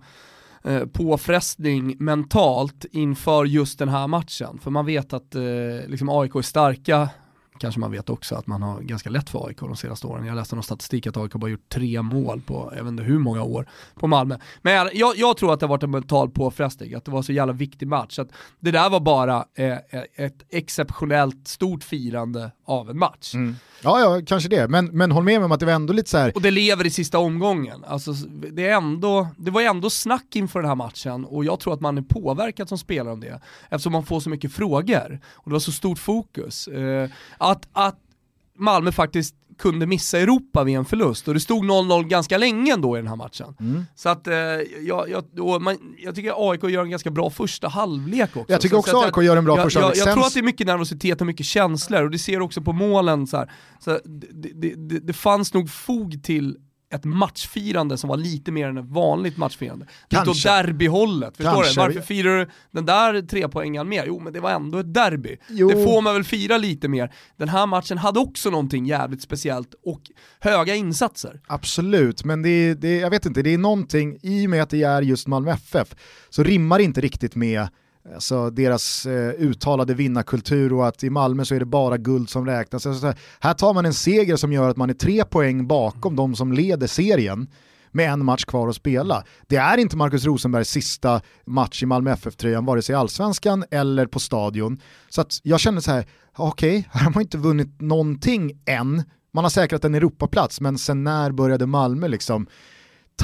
Speaker 2: eh, påfrestning mentalt inför just den här matchen. För man vet att eh, liksom AIK är starka, kanske man vet också att man har ganska lätt för AIK de senaste åren. Jag läste någon statistik att AIK bara gjort tre mål på, jag vet inte hur många år, på Malmö. Men jag, jag tror att det har varit en mental påfrestning, att det var så jävla viktig match. Att det där var bara eh, ett exceptionellt stort firande av en match.
Speaker 1: Ja, ja, kanske det. Men, men håll med mig om att det var ändå lite så här.
Speaker 2: Och det lever i sista omgången. Alltså, det, är ändå, det var ändå snack inför den här matchen och jag tror att man är påverkad som spelare om det. Eftersom man får så mycket frågor och det var så stort fokus. Eh, att, att Malmö faktiskt kunde missa Europa vid en förlust och det stod 0-0 ganska länge ändå i den här matchen.
Speaker 1: Mm.
Speaker 2: Så att eh, jag, jag, man, jag tycker AIK gör en ganska bra första halvlek också.
Speaker 1: Jag tycker
Speaker 2: Så-
Speaker 1: också
Speaker 2: så
Speaker 1: AIK gör en bra
Speaker 2: jag,
Speaker 1: första
Speaker 2: jag,
Speaker 1: halvlek.
Speaker 2: jag,
Speaker 1: Sen-
Speaker 2: tror att det är mycket nervositet och mycket känslor och det ser också på målen. Så. Så det, det, det, det fanns nog fog till ett matchfirande som var lite mer än ett vanligt matchfirande. Lite åt
Speaker 1: Kanske.
Speaker 2: derbyhållet, förstår
Speaker 1: Kanske.
Speaker 2: du? Varför firar du den där trepoängaren mer? Jo men det var ändå ett derby.
Speaker 1: Jo.
Speaker 2: Det får man väl fira lite mer. Den här matchen hade också någonting jävligt speciellt och höga insatser.
Speaker 1: Absolut, men det är, det jag vet inte, det är någonting, i och med att det är just Malmö FF, så rimmar det inte riktigt med alltså, deras eh, uttalade vinnarkultur och att i Malmö så är det bara guld som räknas. Alltså, här, tar man en seger som gör att man är tre poäng bakom de som leder serien med en match kvar att spela. Det är inte Marcus Rosenbergs sista match i Malmö FF-tröjan, vare sig i allsvenskan eller på stadion. Så att jag känner så här, okej, [LAUGHS] här har man inte vunnit någonting än. Man har säkrat en Europaplats, men sen när började Malmö liksom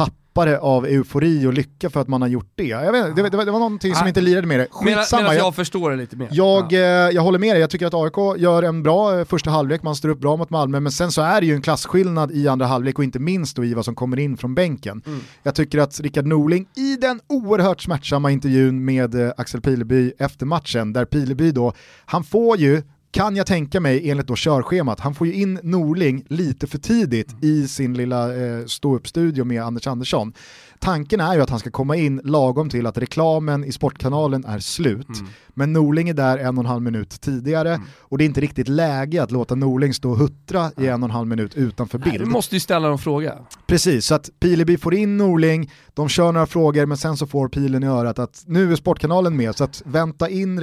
Speaker 1: tappa det av eufori och lycka för att man har gjort det? Jag vet, det, det, var- det var någonting som
Speaker 2: Nej.
Speaker 1: inte lirade med det. Skitsamma,
Speaker 2: medan jag,
Speaker 1: jag,
Speaker 2: förstår det lite mer.
Speaker 1: jag,
Speaker 2: Ja.
Speaker 1: eh, jag håller med dig, jag tycker att AIK gör en bra eh, första halvlek, man står upp bra mot Malmö, men sen så är det ju en klasskillnad i andra halvlek och inte minst då i vad som kommer in från bänken.
Speaker 2: Mm.
Speaker 1: Jag tycker att Rickard Norling i den oerhört smärtsamma intervjun med eh, Axel Pileby efter matchen, där Pileby då, han får ju kan jag tänka mig enligt då körschemat, han får ju in Norling lite för tidigt i sin lilla eh, stå-upp-studio med Anders Andersson. Tanken är ju att han ska komma in lagom till att reklamen i Sportkanalen är slut. Men Norling är där en och en halv minut tidigare och det är inte riktigt läge att låta Norling stå och huttra i en och en halv minut utanför
Speaker 2: Nej,
Speaker 1: bild.
Speaker 2: du måste ju ställa någon fråga.
Speaker 1: Precis, så att Pileby får in Norling, de kör några frågor men sen så får pilen i örat att nu är Sportkanalen med så att vänta in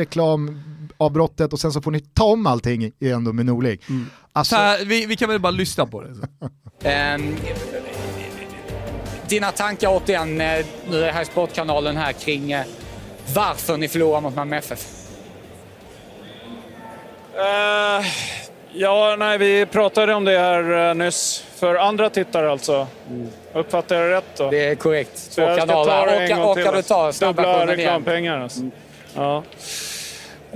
Speaker 1: reklamavbrottet och sen så får ni ta om allting igen då med Norling. Alltså,
Speaker 2: Så här, vi, vi kan väl bara lyssna på det. Så. [LAUGHS]
Speaker 6: Ehm, dina tankar återigen, eh, nu är det här Sportkanalen här kring eh, varför ni förlorar mot Malmö FF.
Speaker 7: Eh, ja, nej, vi pratade om det här nyss. För andra tittare alltså. Uppfattar jag rätt då?
Speaker 6: Det är korrekt. Två kanaler. Orkar, du
Speaker 7: alltså.
Speaker 6: ta snabba
Speaker 7: Dubbla
Speaker 6: versionen igen?
Speaker 7: reklampengar alltså. Ja.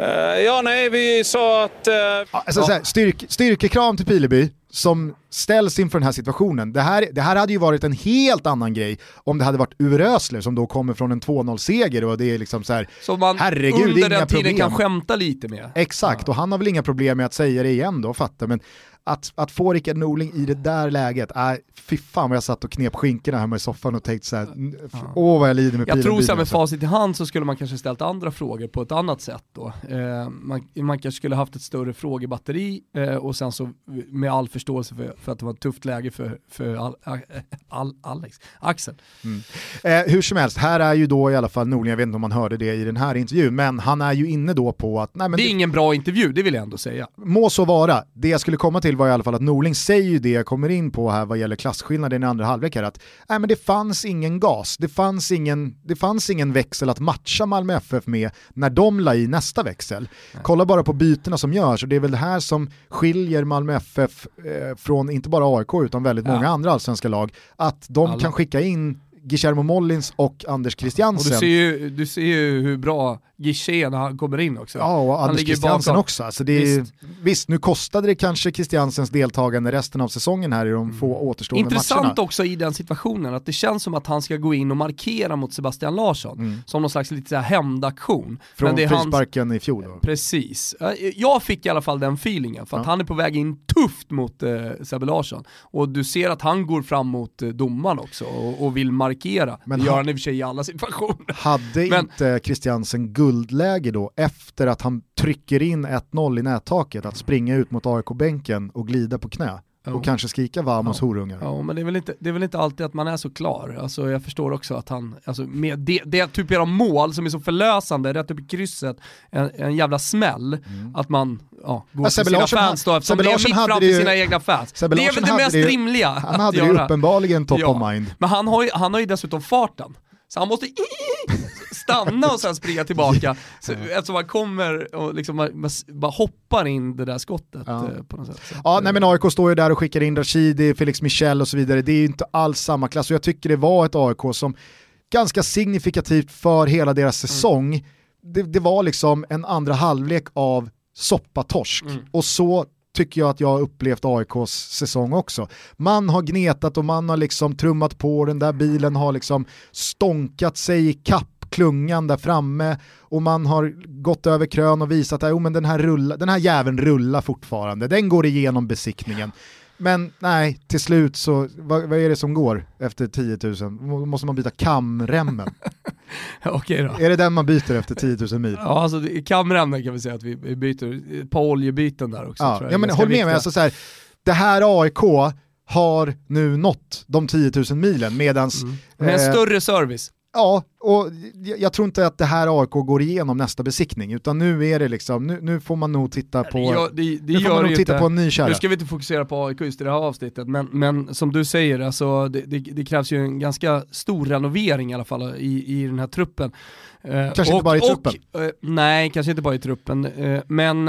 Speaker 7: Eh, ja, nej, vi sa att... eh,
Speaker 1: alltså, så här, styrk, styrkekram till Pileby som ställs inför den här situationen. Det här, det här hade ju varit en helt annan grej om det hade varit Uwe Rösler som då kommer från en 2-0-seger och det är liksom så här,
Speaker 2: Så man
Speaker 1: herregud,
Speaker 2: under den tiden kan skämta lite med.
Speaker 1: Exakt, och han har väl inga problem med att säga det igen då, fattar men att, att få Rickard Norling i det där läget, äh, fy fan vad jag satt och knep skinkorna hemma i soffan och tänkte såhär, åh vad jag lider med
Speaker 2: Jag
Speaker 1: pilen
Speaker 2: tror
Speaker 1: bilen,
Speaker 2: så här med
Speaker 1: alltså.
Speaker 2: facit i hand så skulle man kanske ställt andra frågor på ett annat sätt då. Eh, man, man kanske skulle haft ett större frågebatteri eh, och sen så med all förståelse för, för att det var ett tufft läge för, för all, all, Alex, Axel.
Speaker 1: Eh, hur som helst, här är ju då i alla fall Norling, jag vet inte om man hörde det i den här intervjun, men han är ju inne då på att, nej men
Speaker 2: Det är
Speaker 1: det,
Speaker 2: ingen bra intervju, det vill jag ändå säga.
Speaker 1: må så vara. Det jag skulle komma till var i alla fall att Norling säger ju det jag kommer in på här vad gäller klasskillnaden i andra halvlek här, att nej, men det fanns ingen gas, det fanns ingen, det fanns ingen växel att matcha Malmö FF med när de la i nästa växel. Kolla bara på bytena som görs och det är väl det här som skiljer Malmö FF eh, från inte bara AIK utan väldigt
Speaker 2: Ja.
Speaker 1: många andra allsvenska lag, att de
Speaker 2: Alla.
Speaker 1: kan skicka in Guillermo Mollins och Anders
Speaker 2: Och
Speaker 1: Christiansen.
Speaker 2: du ser ju, du ser ju hur bra Guichet är när han kommer in också.
Speaker 1: Ja, och Anders Christiansen
Speaker 2: bakom.
Speaker 1: också. Alltså det är, visst.
Speaker 2: Visst.
Speaker 1: nu kostade det kanske Christiansens deltagande resten av säsongen här i de få återstående
Speaker 2: Intressant
Speaker 1: matcherna.
Speaker 2: också i den situationen att det känns som att han ska gå in och markera mot Sebastian Larsson som någon slags lite hämndaktion.
Speaker 1: Mm. Från
Speaker 2: är hans,
Speaker 1: frisparken i fjol. Då.
Speaker 2: Precis. Jag fick i alla fall den feelingen, för att
Speaker 1: Ja.
Speaker 2: han är på väg in tufft mot eh, Sebbe Larsson. Och du ser att han går fram mot eh, domaren också och, och vill markera.
Speaker 1: Men
Speaker 2: det gör
Speaker 1: han
Speaker 2: i och för sig i alla situationer.
Speaker 1: Hade
Speaker 2: Men-
Speaker 1: inte Christiansen guldläge då efter att han trycker in 1-0 i nättaket att springa ut mot AIK-bänken och glida på knä? Och kanske skrika vamos horungar.
Speaker 2: Ja, men det är, väl inte, det är väl inte alltid att man är så klar. Alltså, jag förstår också att han, alltså, med det, det typen av mål som är så förlösande, rätt upp i krysset, en, en jävla smäll, att man ja, går
Speaker 1: Ja,
Speaker 2: till sina fans då, eftersom
Speaker 1: Sebbe
Speaker 2: det är mitt framför
Speaker 1: ju-
Speaker 2: sina egna fans.
Speaker 1: Sebbe
Speaker 2: det är väl det mest
Speaker 1: ju-
Speaker 2: rimliga
Speaker 1: Han hade ju uppenbarligen top
Speaker 2: Ja.
Speaker 1: of mind.
Speaker 2: Men han har, ju, han har ju dessutom farten. Så han måste stanna och sen springa tillbaka. [LAUGHS] Så, eftersom han kommer och liksom bara, bara hoppar in det där skottet
Speaker 1: Ja.
Speaker 2: eh, på något sätt. Så
Speaker 1: Ja, nej men AIK står ju där och skickar in Rashidi, Felix Michel och så vidare. Det är ju inte alls samma klass och jag tycker det var ett AIK som ganska signifikativt för hela deras säsong. Det, det var liksom en andra halvlek av soppatorsk och så tycker jag att jag har upplevt AIKs säsong också. Man har gnetat och man har liksom trummat på, den där bilen har liksom stånkat sig i kapp klungan där framme och man har gått över krön och visat att oh, men den, här rulla, den här jäveln rullar fortfarande, den går igenom besiktningen. Men nej, till slut så, vad, vad, är det som går efter 10 000? Måste man byta kamremmen? [LAUGHS]
Speaker 2: Okej då.
Speaker 1: Är det den man byter efter 10 000 mil?
Speaker 2: Ja, alltså kamremmen kan vi säga att vi byter, ett par oljebyten där också.
Speaker 1: Ja, ja men håll med mig, alltså, så här, det här AIK har nu nått de 10 000 milen medans... Mm.
Speaker 2: Med en eh, större service.
Speaker 1: Ja, och jag tror inte att det här AIK går igenom nästa besiktning, utan nu är det liksom, nu, nu får man nog titta på,
Speaker 2: ja, det, det
Speaker 1: nu får man nog titta på en ny kärra.
Speaker 2: Nu ska vi inte fokusera på AIK just i det här avsnittet, men, men som du säger, alltså, det, det, det krävs ju en ganska stor renovering i alla fall i, i den här truppen.
Speaker 1: Eh, kanske och, inte bara i truppen?
Speaker 2: Och, eh, nej, kanske inte bara i truppen, eh, men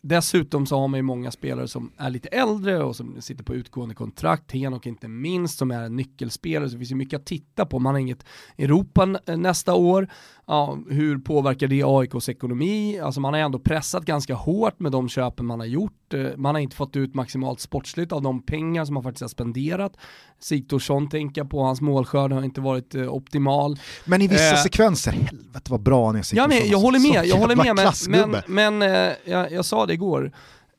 Speaker 2: Dessutom så har man ju många spelare som är lite äldre och som sitter på utgående kontrakt, Henok inte minst som är en nyckelspelare, så det finns ju mycket att titta på. Man har inget Europa nästa år, ja, hur påverkar det AIKs ekonomi? Alltså man har ändå pressat ganska hårt med de köpen man har gjort. Eh, man har inte fått ut maximalt sportsligt av de pengar som man faktiskt har spenderat. Sigthorsson tänker på, hans målskörd har inte varit eh, optimal.
Speaker 1: Men i vissa eh, sekvenser, helvete vad bra han är
Speaker 2: Ja men jag håller med, jag håller med men, men, men eh, jag, jag, sa det igår,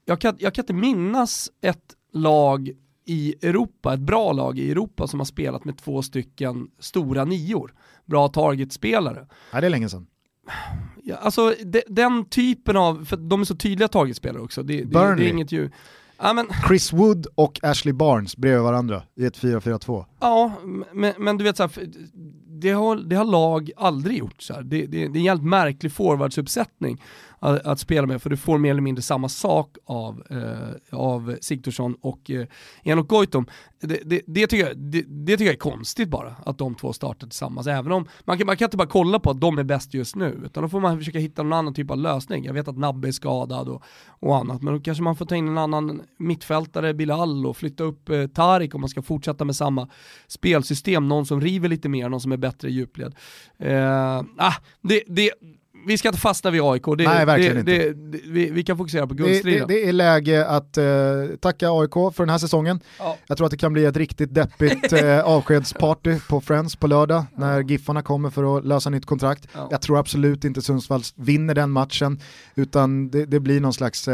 Speaker 2: jag kan, jag kan inte minnas ett lag i Europa, ett bra lag i Europa som har spelat med två stycken stora nior bra targetspelare.
Speaker 1: Ja, det är länge sedan.
Speaker 2: Ja, alltså de, den typen av, för de är så tydliga targetspelare också, det, det, det är inget ju.
Speaker 1: Ja, men, Chris Wood och Ashley Barnes bredvid varandra i ett 4-4-2.
Speaker 2: Ja, men, men, du vet så här, det, har, det har lag aldrig gjort. Så det, det, det, är en jävligt märklig forwardsuppsättning att, att, spela med, för du får mer eller mindre samma sak av, eh, av Sigthorsson och eh, Enok Goitom. Det, det, det, tycker jag, det, det, tycker jag är konstigt bara, att de två startar tillsammans. Även om, man kan, man kan inte bara kolla på att de är bäst just nu, utan då får man försöka hitta någon annan typ av lösning. Jag vet att Nabbe är skadad och, och annat, men då kanske man får ta in en annan mittfältare, Bilal, och flytta upp eh, Tarik om man ska fortsätta med samma spelsystem. Någon som river lite mer, någon som är bättre i djupled. Eh, ah, det, det, vi ska inte fastna vid AIK, det,
Speaker 1: Nej, verkligen
Speaker 2: det,
Speaker 1: inte.
Speaker 2: Det, vi, vi, kan fokusera på guldstriden.
Speaker 1: Det, det, är läge att uh, tacka AIK för den här säsongen. Ja. Jag tror att det kan bli ett riktigt deppigt uh, [LAUGHS] avskedsparty på Friends på lördag ja. när Giffarna kommer för att lösa nytt kontrakt. Ja. Jag tror absolut inte Sundsvall vinner den matchen, utan det, blir någon slags uh,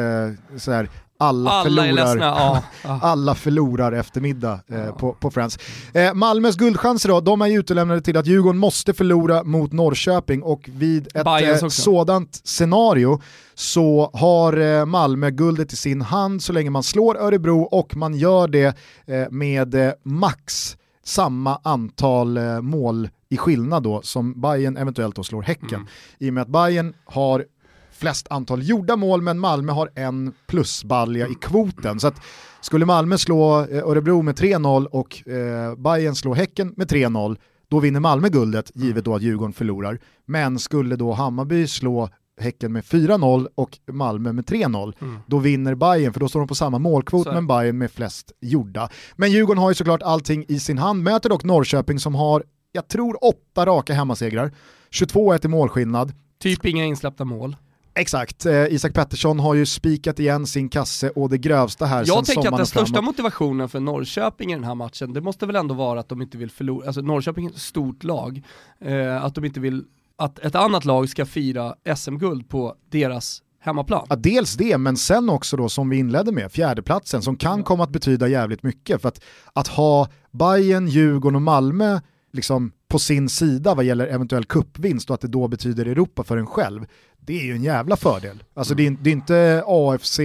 Speaker 1: så här, alla, alla förlorar, ja, [LAUGHS] ja. alla förlorar eftermiddag eh, ja. på, på Friends. Eh, Malmös guldchanser då, de är ju utelämnade till att Djurgården måste förlora mot Norrköping och vid ett eh, sådant scenario så har eh, Malmö guldet i sin hand så länge man slår Örebro och man gör det eh, med eh, max samma antal mål i skillnad då som Bayern eventuellt då slår Häcken. Mm. I och med att Bayern har flest antal gjorda mål, men Malmö har en plusbalja i kvoten. Så att skulle Malmö slå eh, Örebro med 3-0 och eh, Bayern slå Häcken med 3-0, då vinner Malmö guldet, givet då att Djurgården förlorar. Men skulle då Hammarby slå Häcken med 4-0 och Malmö med 3-0, mm. då vinner Bayern för då står de på samma målkvot men Bayern med flest gjorda. Men Djurgården har ju såklart allting i sin hand, möter dock Norrköping som har, jag tror, åtta raka hemmasegrar, 22-1 i målskillnad.
Speaker 2: Typ inga insläppta mål.
Speaker 1: Exakt, eh, Isak Pettersson har ju spikat igen sin kasse och det grövsta här
Speaker 2: Jag tänker att den största motivationen för Norrköping i den här matchen, det måste väl ändå vara att de inte vill förlora, alltså Norrköping är ett stort lag, eh, att de inte vill att ett annat lag ska fira SM-guld på deras hemmaplan.
Speaker 1: Ja, dels det, men sen också då som vi inledde med, fjärdeplatsen som kan komma att betyda jävligt mycket. För att, att ha Bayern, Djurgården och Malmö liksom på sin sida vad gäller eventuell kuppvinst och att det då betyder Europa för en själv, det är ju en jävla fördel. Alltså mm. det, är, det, är, inte AFC,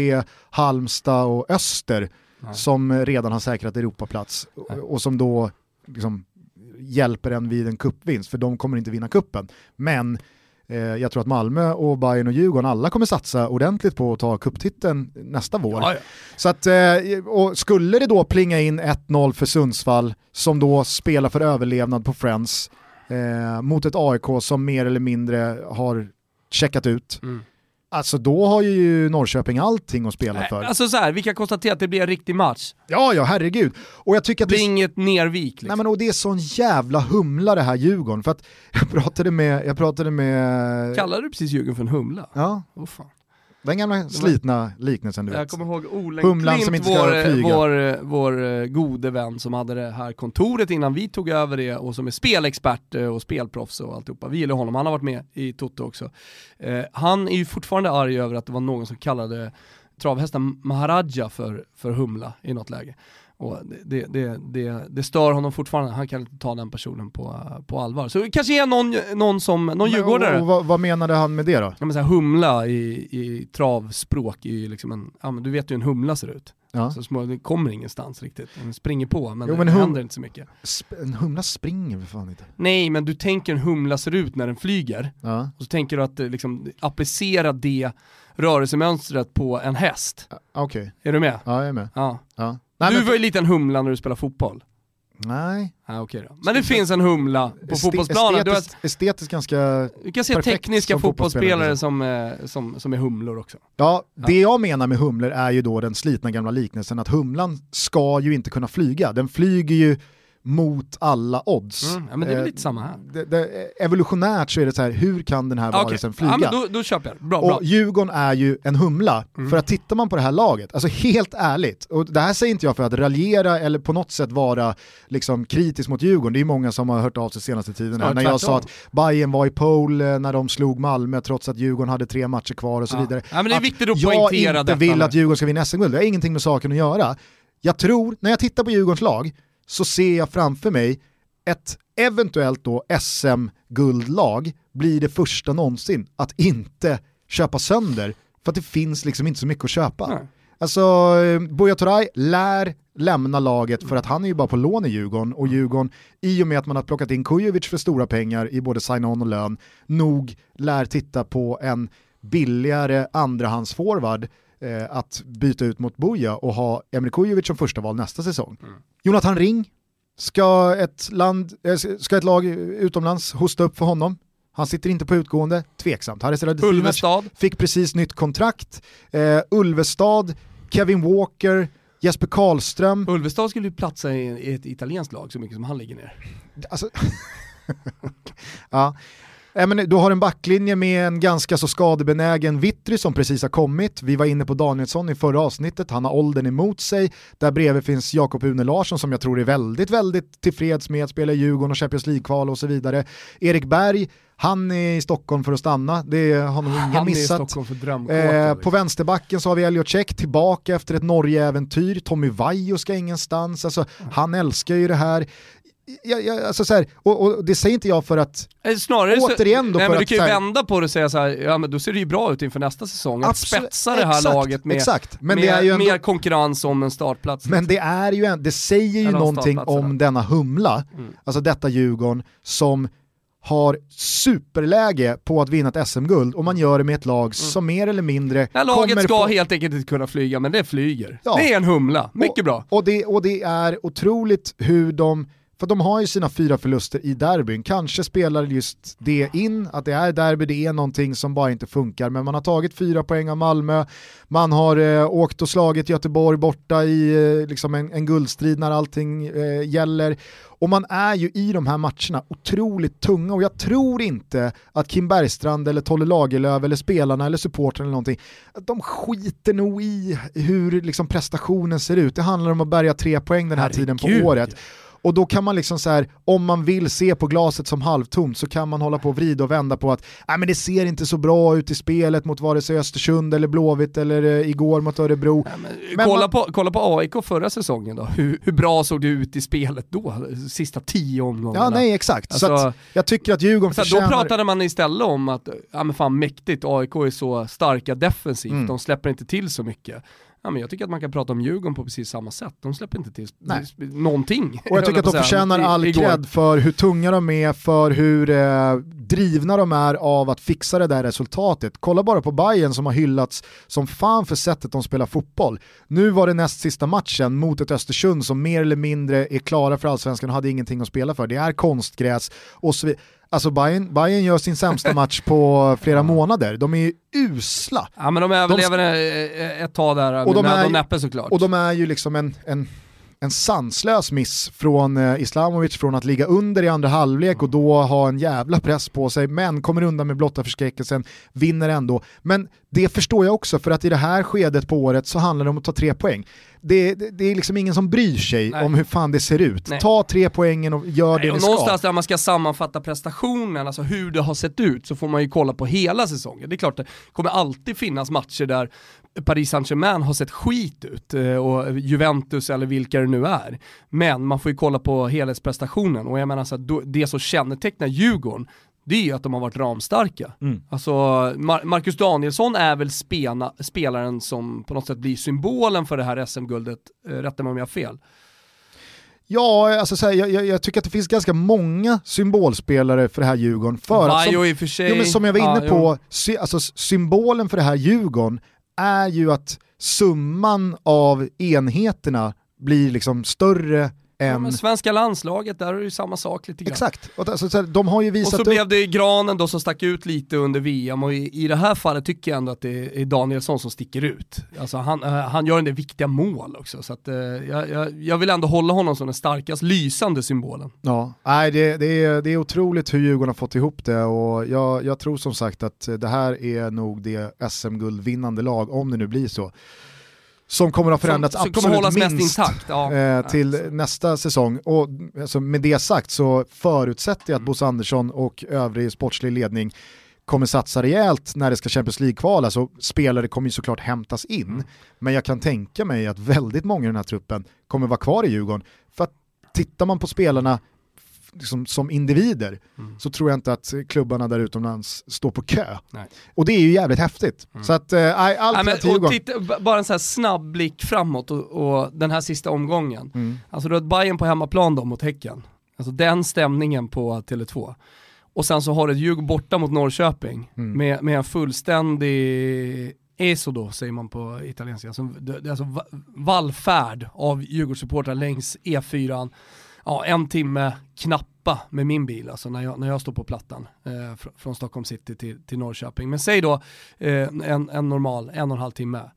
Speaker 1: Halmstad och Öster Nej. som redan har säkrat Europaplats och, och som då liksom hjälper en vid en kuppvinst, för de kommer inte vinna kuppen. Men eh, jag tror att Malmö och Bayern och Djurgården alla kommer satsa ordentligt på att ta kupptiteln nästa vår. Ja, ja. Så att, eh, och skulle det då plinga in 1-0 för Sundsvall som då spelar för överlevnad på Friends eh, mot ett AIK som mer eller mindre har checkat ut. Mm. Alltså då har ju Norrköping allting att spela för.
Speaker 2: Alltså så här, vi kan konstatera att det blir en riktig match.
Speaker 1: Ja, ja, herregud. Och jag tycker att
Speaker 2: det är inget nervik. Liksom.
Speaker 1: Nej, men och det är sån jävla humla det här Djurgården. För att [LAUGHS] jag pratade med... Jag pratade med...
Speaker 2: Kallade du precis Djurgården för en humla?
Speaker 1: Ja.
Speaker 2: Oh, fan.
Speaker 1: Den gamla slitna liknelsen du
Speaker 2: Jag
Speaker 1: vet.
Speaker 2: kommer ihåg Olen
Speaker 1: Humlan
Speaker 2: Klint,
Speaker 1: som inte ska
Speaker 2: vår,
Speaker 1: flyga.
Speaker 2: vår, vår eh, gode vän som hade det här kontoret innan vi tog över det och som är spelexpert eh, och spelproffs och alltihopa. Vi gillar honom, han har varit med i Toto också. Eh, han är ju fortfarande arg över att det var någon som kallade travhästen Maharaja för, för Humla i något läge. Och det, det, det, det stör honom fortfarande, han kan inte ta den personen på, på allvar. Så det kanske är någon, någon, som, någon
Speaker 1: Men,
Speaker 2: djurgårdare.
Speaker 1: och, och, vad, vad menade han med det då?
Speaker 2: Ja, men så här, humla i, i travspråk är liksom en, ja men du vet ju hur en humla ser ut.
Speaker 1: Ja.
Speaker 2: Så små, det kommer ingenstans riktigt, den springer på men,
Speaker 1: Jo, men
Speaker 2: det
Speaker 1: hum-
Speaker 2: händer inte så mycket.
Speaker 1: Sp- En humla springer för fan inte.
Speaker 2: Nej men du tänker en humla ser ut när den flyger,
Speaker 1: Ja.
Speaker 2: och så tänker du att eh, liksom, applicera det rörelsemönstret på en häst.
Speaker 1: Okej,
Speaker 2: Är du med?
Speaker 1: ja jag är med.
Speaker 2: Ja.
Speaker 1: Ja. Nej,
Speaker 2: du
Speaker 1: men-
Speaker 2: var ju lite en humla när du spelade fotboll.
Speaker 1: Nej.
Speaker 2: Ja, okej då. Men det finns en humla på
Speaker 1: Este-
Speaker 2: fotbollsplanen. Du, har,
Speaker 1: Estetiskt, estetiskt ganska...
Speaker 2: du kan se tekniska
Speaker 1: som fotbollsspelare,
Speaker 2: fotbollsspelare som, eh, som, som är humlor också.
Speaker 1: Ja, det jag menar med humlor är ju då den slitna gamla liknelsen att humlan ska ju inte kunna flyga. Den flyger ju mot alla odds.
Speaker 2: Mm, ja, men det är väl
Speaker 1: Eh,
Speaker 2: lite samma här.
Speaker 1: Det, det, evolutionärt så är det så här, hur kan den här
Speaker 2: Ah, okej.
Speaker 1: varelsen flyga?
Speaker 2: Ja, men då, då köper jag. Bra, bra.
Speaker 1: Och Djurgården är ju en humla,
Speaker 2: Mm.
Speaker 1: för att tittar man på det här laget, alltså helt ärligt, och det här säger inte jag för att raljera eller på något sätt vara liksom kritisk mot Djurgården, det är många som har hört av sig senaste tiden. här.
Speaker 2: Ja,
Speaker 1: när jag sa att Bayern var i pole eh, när de slog Malmö trots att Djurgården hade tre matcher kvar och så
Speaker 2: Ja.
Speaker 1: vidare.
Speaker 2: Ja, men det är viktigt att
Speaker 1: jag
Speaker 2: poängtera
Speaker 1: inte vill att Djurgården ska vinna SM-guld, det har ingenting med saken att göra. Jag tror, när jag tittar på Djurgårdens lag, så ser jag framför mig ett eventuellt då SM-guldlag blir det första någonsin att inte köpa sönder för att det finns liksom inte så mycket att köpa.
Speaker 2: Nej.
Speaker 1: Alltså, eh, Buya Turay lär lämna laget för att han är ju bara på lån i Djurgården och Djurgården, i och med att man har plockat in Kujovic för stora pengar i både sign-on och lön, nog lär titta på en billigare andrahandsforward eh, att byta ut mot Buya och ha Emre Kujovic som första val nästa säsong. Jonathan Ring, ska ett, land, eh, ska ett lag utomlands hosta upp för honom? Han sitter inte på utgående, tveksamt. Haris
Speaker 2: Ulvestad.
Speaker 1: fick precis nytt kontrakt. Eh, Ulvestad, Kevin Walker, Jesper Karlström.
Speaker 2: Ulvestad skulle ju platsa i, i ett italienskt lag så mycket som han ligger ner.
Speaker 1: Alltså, [LAUGHS] ja. Men du har en backlinje med en ganska så skadebenägen Vittry som precis har kommit. Vi var inne på Danielsson i förra avsnittet, han har åldern emot sig. Där bredvid finns Jakob Une Larsson som jag tror är väldigt, väldigt tillfreds med att spela i Djurgården och Champions League-kval och så vidare. Erik Berg, han är i Stockholm för att stanna, det har nog ingen
Speaker 2: Han är i
Speaker 1: missat.
Speaker 2: Stockholm för drömkåta.
Speaker 1: Eh, på vänsterbacken så har vi Elliot Check tillbaka efter ett Norge-äventyr. Tommy Vaiho ska ingenstans. Alltså, han älskar ju det här. Ja, ja, alltså så här och, och det säger inte jag för att
Speaker 2: Eh, Snarare
Speaker 1: återigen då
Speaker 2: nej,
Speaker 1: för
Speaker 2: men du kan ju
Speaker 1: här-
Speaker 2: vända på det och säga så här, ja men då ser det ju bra ut inför nästa säsong. Att
Speaker 1: Absolut,
Speaker 2: spetsa det här
Speaker 1: exakt,
Speaker 2: laget med,
Speaker 1: exakt. Men
Speaker 2: med
Speaker 1: det är ju ändå-
Speaker 2: mer konkurrens om en startplats.
Speaker 1: Men det är ju en, det säger ju
Speaker 2: Eller
Speaker 1: någonting om denna humla,
Speaker 2: Mm.
Speaker 1: alltså detta Djurgården som har superläge på att vinna ett SM-guld och man gör det med ett lag som mer eller mindre
Speaker 2: Mm. det här laget ska
Speaker 1: få-
Speaker 2: helt enkelt inte kunna flyga, men det flyger.
Speaker 1: Ja.
Speaker 2: Det är en humla, mycket
Speaker 1: och,
Speaker 2: bra.
Speaker 1: Och det, och det är otroligt hur de, för de har ju sina fyra förluster i derbyn, kanske spelar just det in, att det är derby, det är någonting som bara inte funkar, men man har tagit fyra poäng av Malmö, man har eh, åkt och slagit Göteborg borta i eh, liksom en, en guldstrid när allting eh, gäller. Och man är ju i de här matcherna otroligt tunga och jag tror inte att Kim Bergstrand eller Tolle Lagerlöf eller spelarna eller supporten eller någonting, de skiter nog i hur liksom prestationen ser ut. Det handlar om att bärga tre poäng den här tiden på
Speaker 2: Herregud.
Speaker 1: året. Och då kan man liksom så här, om man vill se på glaset som halvtomt så kan man hålla på och vrida och vända på att Nej, men det ser inte så bra ut i spelet mot vare sig Östersund eller Blåvitt eller eh, igår mot Örebro. Men
Speaker 2: kolla,
Speaker 1: man-
Speaker 2: på, kolla på AIK förra säsongen då, hur, hur bra såg det ut i spelet då? Sista tio omgångarna.
Speaker 1: Ja, nej exakt. så
Speaker 2: Alltså-
Speaker 1: att jag tycker att Djurgården
Speaker 2: Så
Speaker 1: förtjänar...
Speaker 2: då pratade man istället om att, ja men fan mäktigt, AIK är så starka defensivt,
Speaker 1: Mm.
Speaker 2: de släpper inte till så mycket. Ja, men jag tycker att man kan prata om Djurgården på precis samma sätt, de släpper inte till
Speaker 1: Nej.
Speaker 2: någonting.
Speaker 1: Och jag tycker att de förtjänar all cred för hur tunga de är, för hur eh, drivna de är av att fixa det där resultatet. Kolla bara på Bayern som har hyllats som fan för sättet de spelar fotboll. Nu var det näst sista matchen mot ett Östersund som mer eller mindre är klara för allsvenskan och hade ingenting att spela för. Det är konstgräs och så vidare. Alltså Bayern, Bayern gör sin sämsta [LAUGHS] match på flera månader. De är ju usla.
Speaker 2: Ja men de överlever eh, ett tag där
Speaker 1: Och de
Speaker 2: med
Speaker 1: är-
Speaker 2: och näppe såklart.
Speaker 1: Och de är ju liksom en, en en sanslös miss från eh, Islamovic från att ligga under i andra halvlek och då ha en jävla press på sig, men kommer undan med blotta förskräckelsen, vinner ändå. Men det förstår jag också, för att i det här skedet på året så handlar det om att ta tre poäng. Det, det, det är liksom ingen som bryr sig
Speaker 2: Nej.
Speaker 1: om hur fan det ser ut.
Speaker 2: Nej.
Speaker 1: Ta tre poängen och gör det
Speaker 2: Nej, och
Speaker 1: ni ska.
Speaker 2: någonstans där man ska sammanfatta prestationen, alltså hur det har sett ut, så får man ju kolla på hela säsongen. Det är klart det kommer alltid finnas matcher där Paris Saint-Germain har sett skit ut eh, och Juventus eller vilka det nu är. Men man får ju kolla på helhetsprestationen och jag menar så att det som kännetecknar Djurgården det är ju att de har varit ramstarka.
Speaker 1: Mm.
Speaker 2: Alltså, Mar- Marcus Danielsson är väl spena, spelaren som på något sätt blir symbolen för det här SM-guldet, eh, rätta mig om jag har fel.
Speaker 1: Ja, alltså så här, jag, jag, jag tycker att det finns ganska många symbolspelare för det här Djurgården. För att som,
Speaker 2: i och för sig.
Speaker 1: jo, men som jag var inne
Speaker 2: jo.
Speaker 1: på, sy, alltså, symbolen för det här Djurgården är ju att summan av enheterna blir liksom större än...
Speaker 2: men svenska landslaget, där är det ju samma sak lite grann.
Speaker 1: Exakt, och alltså, så här, de har ju
Speaker 2: Och
Speaker 1: visat
Speaker 2: så
Speaker 1: upp...
Speaker 2: blev det granen då som stack ut lite under VM och i, i det här fallet tycker jag ändå att det är Danielsson som sticker ut. Alltså han, eh, han gör en del viktiga mål också, så att, eh, jag, jag, jag vill ändå hålla honom som den starkast lysande symbolen.
Speaker 1: Ja, nej, det, det, är, det är otroligt hur Djurgården har fått ihop det och jag, jag tror som sagt att det här är nog det SM-guldvinnande lag, om det nu blir så, som kommer att ha förändrats
Speaker 2: som,
Speaker 1: absolut
Speaker 2: hållas mest
Speaker 1: minst
Speaker 2: intakt. Ja.
Speaker 1: eh, till
Speaker 2: Ja,
Speaker 1: nästa säsong. Och alltså, med det sagt så förutsätter jag
Speaker 2: Mm.
Speaker 1: att Bosse Andersson och övrig sportslig ledning kommer satsa rejält när det ska Champions League-kvala, så spelare kommer ju såklart hämtas in.
Speaker 2: Mm.
Speaker 1: Men jag kan tänka mig att väldigt många i den här truppen kommer vara kvar i Djurgården. För att tittar man på spelarna liksom, som individer så tror jag inte att klubbarna där utomlands står på kö.
Speaker 2: Nej.
Speaker 1: Och det är ju jävligt häftigt. Så att, eh, allt
Speaker 2: Nej, men, titta, bara en sån här snabb blick framåt och, och den här sista omgången.
Speaker 1: Mm.
Speaker 2: Alltså du har Bayern på hemmaplan då mot Häcken. Alltså den stämningen på Tele2. Och sen så har du ett Djurgården borta mot Norrköping
Speaker 1: Mm.
Speaker 2: med, med en fullständig Esodo säger man på italienska, alltså, det, det är alltså va- vallfärd av Djurgårdssupportrar längs E4. Ja, en timme knappa med min bil, alltså när jag, när jag står på plattan eh, fr- från Stockholm city till, till Norrköping. Men säg då eh, en, en normal, en och en halv timme.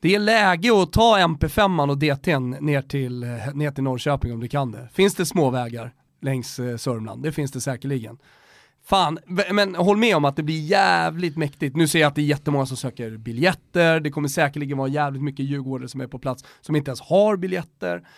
Speaker 2: Det är läge att ta MP5 och DT'n ner till, eh, ner till Norrköping om du kan det. Finns det små vägar längs eh, Sörmland? Det finns det säkerligen. Fan, men håll med om att det blir jävligt mäktigt. Nu ser jag att det är jättemånga som söker biljetter, det kommer säkerligen vara jävligt mycket djurgårdare som är på plats som inte ens har biljetter.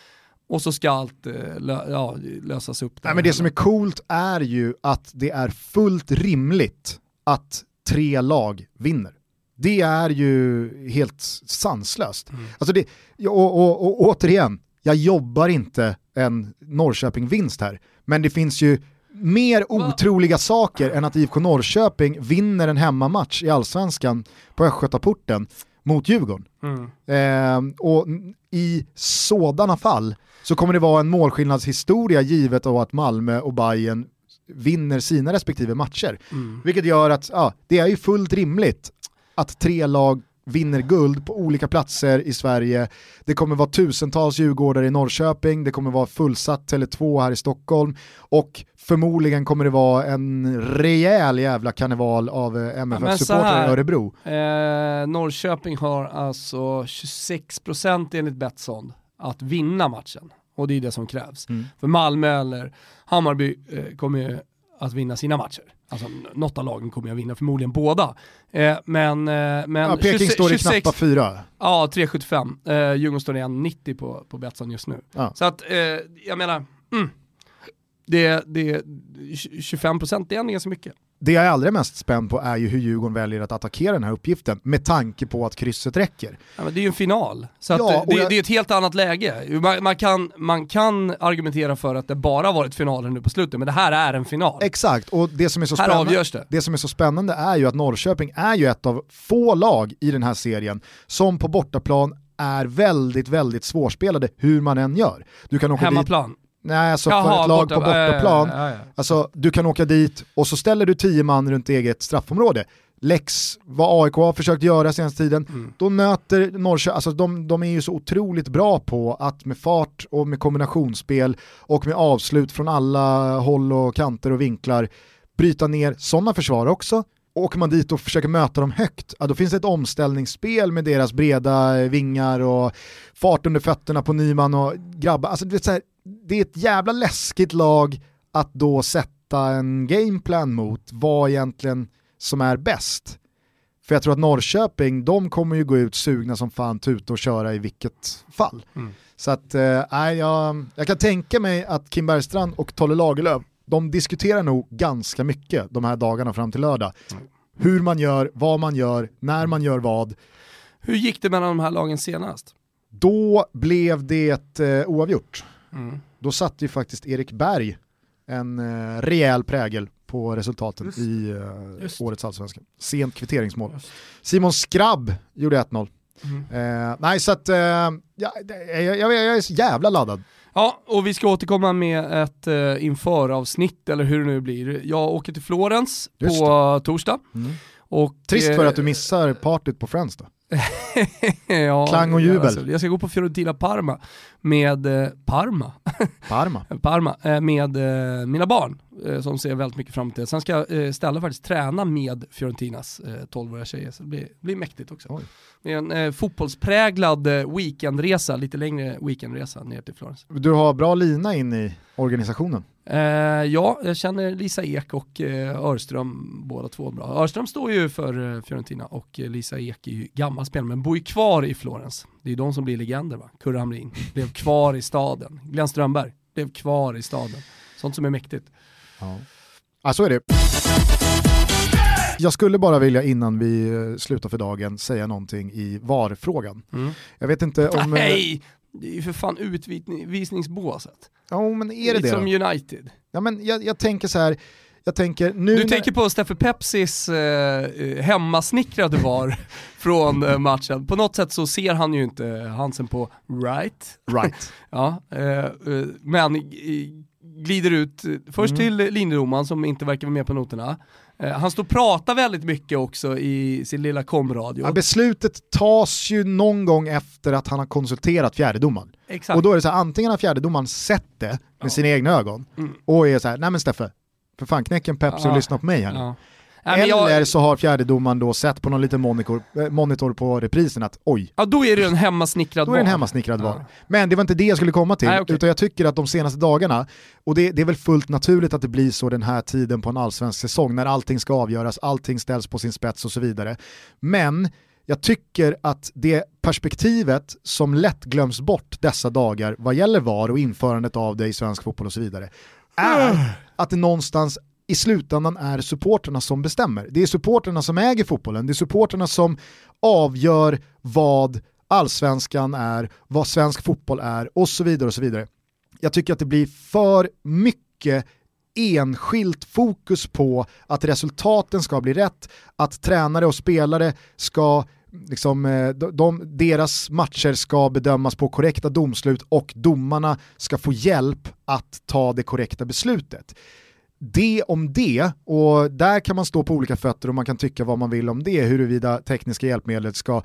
Speaker 2: Och så ska allt eh, lö- ja, lösas upp.
Speaker 1: Nej, men det som är coolt är ju att det är fullt rimligt att tre lag vinner. Det är ju helt sanslöst. Alltså det, och, och, och återigen, jag jobbar inte en Norrköping-vinst här, men det finns ju mer otroliga saker än att IFK Norrköping vinner en hemmamatch i allsvenskan på Östgötaporten mot Djurgården.
Speaker 2: Mm.
Speaker 1: Eh, och i sådana fall så kommer det vara en målskillnadshistoria givet av att Malmö och Bayern vinner sina respektive matcher.
Speaker 2: Mm.
Speaker 1: Vilket gör att ja, det är ju fullt rimligt att tre lag vinner guld på olika platser i Sverige. Det kommer vara tusentals djurgårdare i Norrköping, det kommer vara fullsatt Tele2 här i Stockholm och förmodligen kommer det vara en rejäl jävla karneval av eh, MFF-supportrar i Örebro.
Speaker 2: Eh, Norrköping har alltså 26% enligt Betsson att vinna matchen. Och det är det som krävs.
Speaker 1: Mm.
Speaker 2: För Malmö eller Hammarby eh, kommer ju att vinna sina matcher. Alltså något av lagen kommer att vinna, förmodligen båda. Eh, men eh, men
Speaker 1: Ja, Peking
Speaker 2: 26
Speaker 1: står i
Speaker 2: 26
Speaker 1: knappa fyra.
Speaker 2: Ja, 3,75. Eh, Djurgården står i 1,90 på, på Betsson just nu.
Speaker 1: Ja.
Speaker 2: Så att, eh, jag menar, mm, det, det, 25% det är ändå ganska mycket.
Speaker 1: Det jag är allra mest spänd på är ju hur Djurgården väljer att attackera den här uppgiften med tanke på att krysset räcker.
Speaker 2: Ja, men det är ju en final, så
Speaker 1: Ja,
Speaker 2: det,
Speaker 1: jag-
Speaker 2: det är ett helt annat läge. Man, man, kan, man kan argumentera för att det bara varit finaler nu på slutet, men det här är en final.
Speaker 1: Exakt, och det som är så
Speaker 2: Här
Speaker 1: spännande,
Speaker 2: det.
Speaker 1: det som är så spännande är ju att Norrköping är ju ett av få lag i den här serien som på bortaplan är väldigt, väldigt svårspelade hur man än gör. Du kan åka dit,
Speaker 2: Hemmaplan.
Speaker 1: Nej alltså för
Speaker 2: Jaha,
Speaker 1: ett lag
Speaker 2: borta-
Speaker 1: på bortaplan,
Speaker 2: ja, ja, ja.
Speaker 1: Alltså, du kan åka dit och så ställer du tio man runt eget straffområde. Lex, vad AIK har försökt göra senaste tiden,
Speaker 2: Mm.
Speaker 1: då nöter Norrköping, alltså de, de är ju så otroligt bra på att med fart och med kombinationsspel och med avslut från alla håll och kanter och vinklar bryta ner sådana försvar också. åker man dit och försöker möta dem högt, ja, då finns det ett omställningsspel med deras breda vingar och fart under fötterna på Nyman och grabbar. Alltså, det, är så här, det är ett jävla läskigt lag att då sätta en gameplan mot vad egentligen som är bäst. För jag tror att Norrköping, de kommer ju gå ut sugna som fan tuta och köra i vilket fall.
Speaker 2: Mm.
Speaker 1: Så att, eh, jag, jag kan tänka mig att Kim Bergstrand och Tolle Lagerlöf, de diskuterar nog ganska mycket de här dagarna fram till lördag. Hur man gör, vad man gör, när man gör vad.
Speaker 2: Hur gick det mellan de här lagen senast?
Speaker 1: Då blev det eh, oavgjort.
Speaker 2: Mm.
Speaker 1: Då satte ju faktiskt Erik Berg en eh, rejäl prägel på resultaten
Speaker 2: Just.
Speaker 1: i eh, årets allsvenska. Sent kvitteringsmål.
Speaker 2: Just.
Speaker 1: Simon Skrabb gjorde 1-0.
Speaker 2: Mm.
Speaker 1: Eh, nej så att, eh, ja, jag, jag, jag, jag är så jävla laddad.
Speaker 2: Ja, och vi ska återkomma med ett uh, införavsnitt, eller hur det nu blir. Jag åker till Florens
Speaker 1: Just
Speaker 2: på torsdag.
Speaker 1: Mm.
Speaker 2: Och,
Speaker 1: Trist
Speaker 2: eh,
Speaker 1: för att du missar partyt på Friends då. [LAUGHS]
Speaker 2: ja,
Speaker 1: Klang och jubel.
Speaker 2: alltså, jag ska gå på Fiorentina Parma med eh, Parma.
Speaker 1: Parma. [LAUGHS]
Speaker 2: Parma eh, med eh, mina barn eh, som ser väldigt mycket fram det. Sen ska eh, ställa faktiskt träna med Fiorentinas eh, 12-åriga tjejer, så det blir, blir mäktigt också.
Speaker 1: Oj.
Speaker 2: Det är en eh, fotbollspräglad eh, weekendresa, lite längre weekendresa ner till Florens.
Speaker 1: Du har bra lina in i organisationen.
Speaker 2: Eh, ja, jag känner Lisa Ek och eh, Örström båda två bra. Örström står ju för eh, Fiorentina och eh, Lisa Ek är ju gammal spelare men bor ju kvar i Florens. Det är ju de som blir legender va? Kurre Hamrin [LAUGHS] blev kvar i staden. Glenn Strömberg blev kvar i staden. Sånt som är mäktigt.
Speaker 1: Ja. ja, så är det. Jag skulle bara vilja innan vi eh, slutar för dagen säga någonting i VAR-frågan. Jag vet inte om... eh,
Speaker 2: Nej! Det är ju för fan utvisningsbåset.
Speaker 1: Ja, men är det
Speaker 2: Lite
Speaker 1: det
Speaker 2: som
Speaker 1: då?
Speaker 2: United.
Speaker 1: Ja, men jag, jag tänker så här, jag tänker nu...
Speaker 2: Du
Speaker 1: när-
Speaker 2: tänker på Steffe Pepsis eh, eh, hemmasnickrade VAR [LAUGHS] från eh, matchen. På något sätt så ser han ju inte Hansen på right.
Speaker 1: Right. [LAUGHS]
Speaker 2: Ja, eh, men glider ut eh, först
Speaker 1: Mm.
Speaker 2: till linjedomaren som inte verkar vara med på noterna. Eh, han står och pratar väldigt mycket också i sin lilla komradio.
Speaker 1: Ja, beslutet tas ju någon gång efter att han har konsulterat fjärdedomaren.
Speaker 2: Exakt.
Speaker 1: Och då är det så här, antingen har fjärdedomaren sett det med sina egna ögon
Speaker 2: Mm.
Speaker 1: och är så här, nej men Steffe, för fan knäck en Pepsi och
Speaker 2: Ja.
Speaker 1: lyssna på mig här nu.
Speaker 2: Ja. Jag-
Speaker 1: Eller så har fjärdedomaren då sett på någon liten monitor, eh, monitor på reprisen att oj,
Speaker 2: Ja, då är det en hemmasnickrad
Speaker 1: då är det en hemmasnickrad
Speaker 2: Ja.
Speaker 1: VAR. Men det var inte det jag skulle komma till,
Speaker 2: Nej, okej.
Speaker 1: utan jag tycker att de senaste dagarna, och det, det är väl fullt naturligt att det blir så den här tiden på en allsvensk säsong, när allting ska avgöras, allting ställs på sin spets och så vidare. Men jag tycker att det perspektivet som lätt glöms bort dessa dagar vad gäller VAR och införandet av det i svensk fotboll och så vidare, är att det någonstans i slutändan är supporterna som bestämmer. Det är supporterna som äger fotbollen, det är supporterna som avgör vad allsvenskan är, vad svensk fotboll är och så vidare och så vidare. Jag tycker att det blir för mycket enskilt fokus på att resultaten ska bli rätt, att tränare och spelare ska Liksom, eh, de, de, deras matcher ska bedömas på korrekta domslut och domarna ska få hjälp att ta det korrekta beslutet. Det om det, och där kan man stå på olika fötter och man kan tycka vad man vill om det, huruvida tekniska hjälpmedlet ska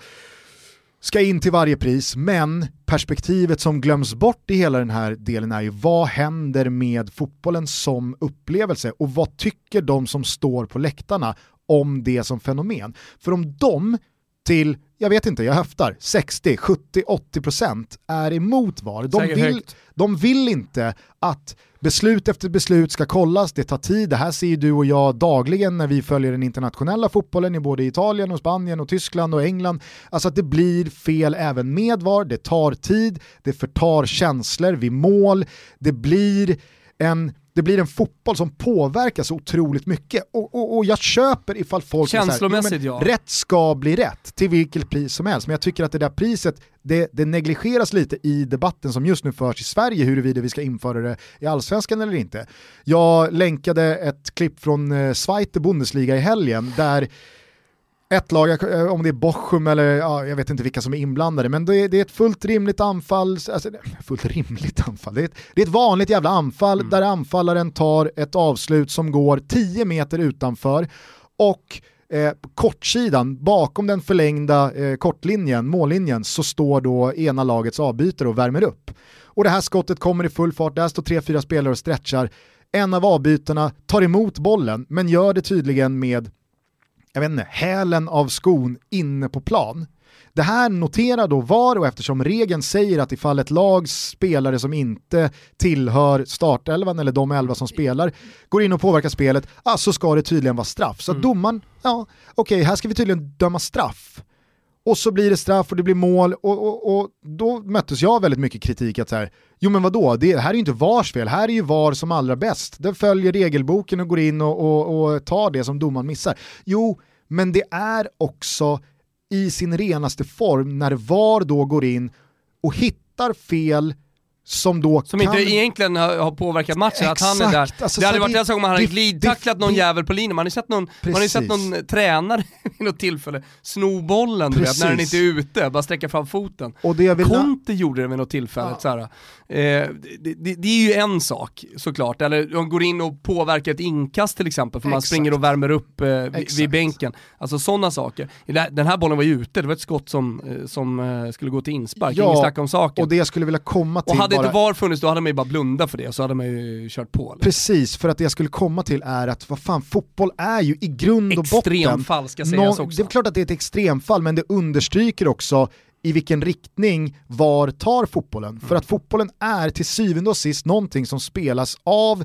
Speaker 1: ska in till varje pris, men perspektivet som glöms bort i hela den här delen är ju vad händer med fotbollen som upplevelse och vad tycker de som står på läktarna om det som fenomen? För om de till, jag vet inte, jag höftar, 60, 70, 80% är emot VAR. De
Speaker 2: Säkert
Speaker 1: vill,
Speaker 2: högt.
Speaker 1: de vill inte att beslut efter beslut ska kollas, det tar tid, det här ser ju du och jag dagligen när vi följer den internationella fotbollen i både Italien och Spanien och Tyskland och England. Alltså att det blir fel även med VAR, det tar tid, det förtar känslor vid mål, det blir en det blir en fotboll som påverkas så otroligt mycket och, och, och jag köper ifall folk här,
Speaker 2: Känslomässigt,
Speaker 1: "Jo, men
Speaker 2: ja."
Speaker 1: Rätt ska bli rätt till vilket pris som helst, men jag tycker att det där priset det, det negligeras lite i debatten som just nu förs i Sverige huruvida vi ska införa det i allsvenskan eller inte. Jag länkade ett klipp från eh, Zweite Bundesliga i helgen där ett lag, eh, om det är Bochum eller ja, jag vet inte vilka som är inblandade, men det är, det är ett fullt rimligt anfall, alltså, [LAUGHS] fullt rimligt anfall, det är ett, det är ett vanligt jävla anfall där anfallaren tar ett avslut som går 10 meter utanför och eh, på kortsidan, bakom den förlängda eh, kortlinjen, mållinjen, så står då ena lagets avbytare och värmer upp. Och det här skottet kommer i full fart, där står tre, fyra spelare och stretchar. En av avbytarna tar emot bollen, men gör det tydligen med jag vet inte, hälen av skon inne på plan. Det här noterar då VAR och eftersom regeln säger att ifall ett lags spelare som inte tillhör startelvan eller de elva som spelar går in och påverkar spelet, ah, så ska det tydligen vara straff. Så mm. domaren, ja okej okay, här ska vi tydligen döma straff. Och så blir det straff och det blir mål och, och, och då möttes jag väldigt mycket kritik att så här, jo men vadå, det här är ju inte VARs fel, här är ju VAR som allra bäst. Den följer regelboken och går in och, och, och tar det som domaren missar. Jo, men det är också i sin renaste form när VAR då går in och hittar fel som då
Speaker 2: Som
Speaker 1: kan...
Speaker 2: inte egentligen har påverkat matchen, Exakt. att han är där. Alltså, det hade varit en sak om man hade glidtacklat någon det, jävel på linjen, man har ju sett någon, man har sett någon tränare [LAUGHS] vid något tillfälle sno bollen du vet, när den inte är ute, bara sträcka fram foten. Och det vill Conte gjorde det vid något tillfälle. Ja. Eh, det, det, det, är ju en sak såklart, eller de går in och påverkar ett inkast till exempel, för man springer och värmer upp eh, vid, vid bänken. Alltså sådana saker. Den här bollen var ju ute, det var ett skott som, eh, som eh, skulle gå till inspark, ja, inget snack om saken.
Speaker 1: och det jag skulle vilja komma till
Speaker 2: Och hade
Speaker 1: bara...
Speaker 2: inte VAR funnits då hade man ju bara blundat för det och så hade man ju kört på. Eller?
Speaker 1: Precis, för att det jag skulle komma till är att vad fan, fotboll är ju i grund och botten...
Speaker 2: Extremfall ska sägas någon, också.
Speaker 1: Det är klart att det är ett extremfall, men det understryker också i vilken riktning VAR tar fotbollen. Mm. För att fotbollen är till syvende och sist någonting som spelas av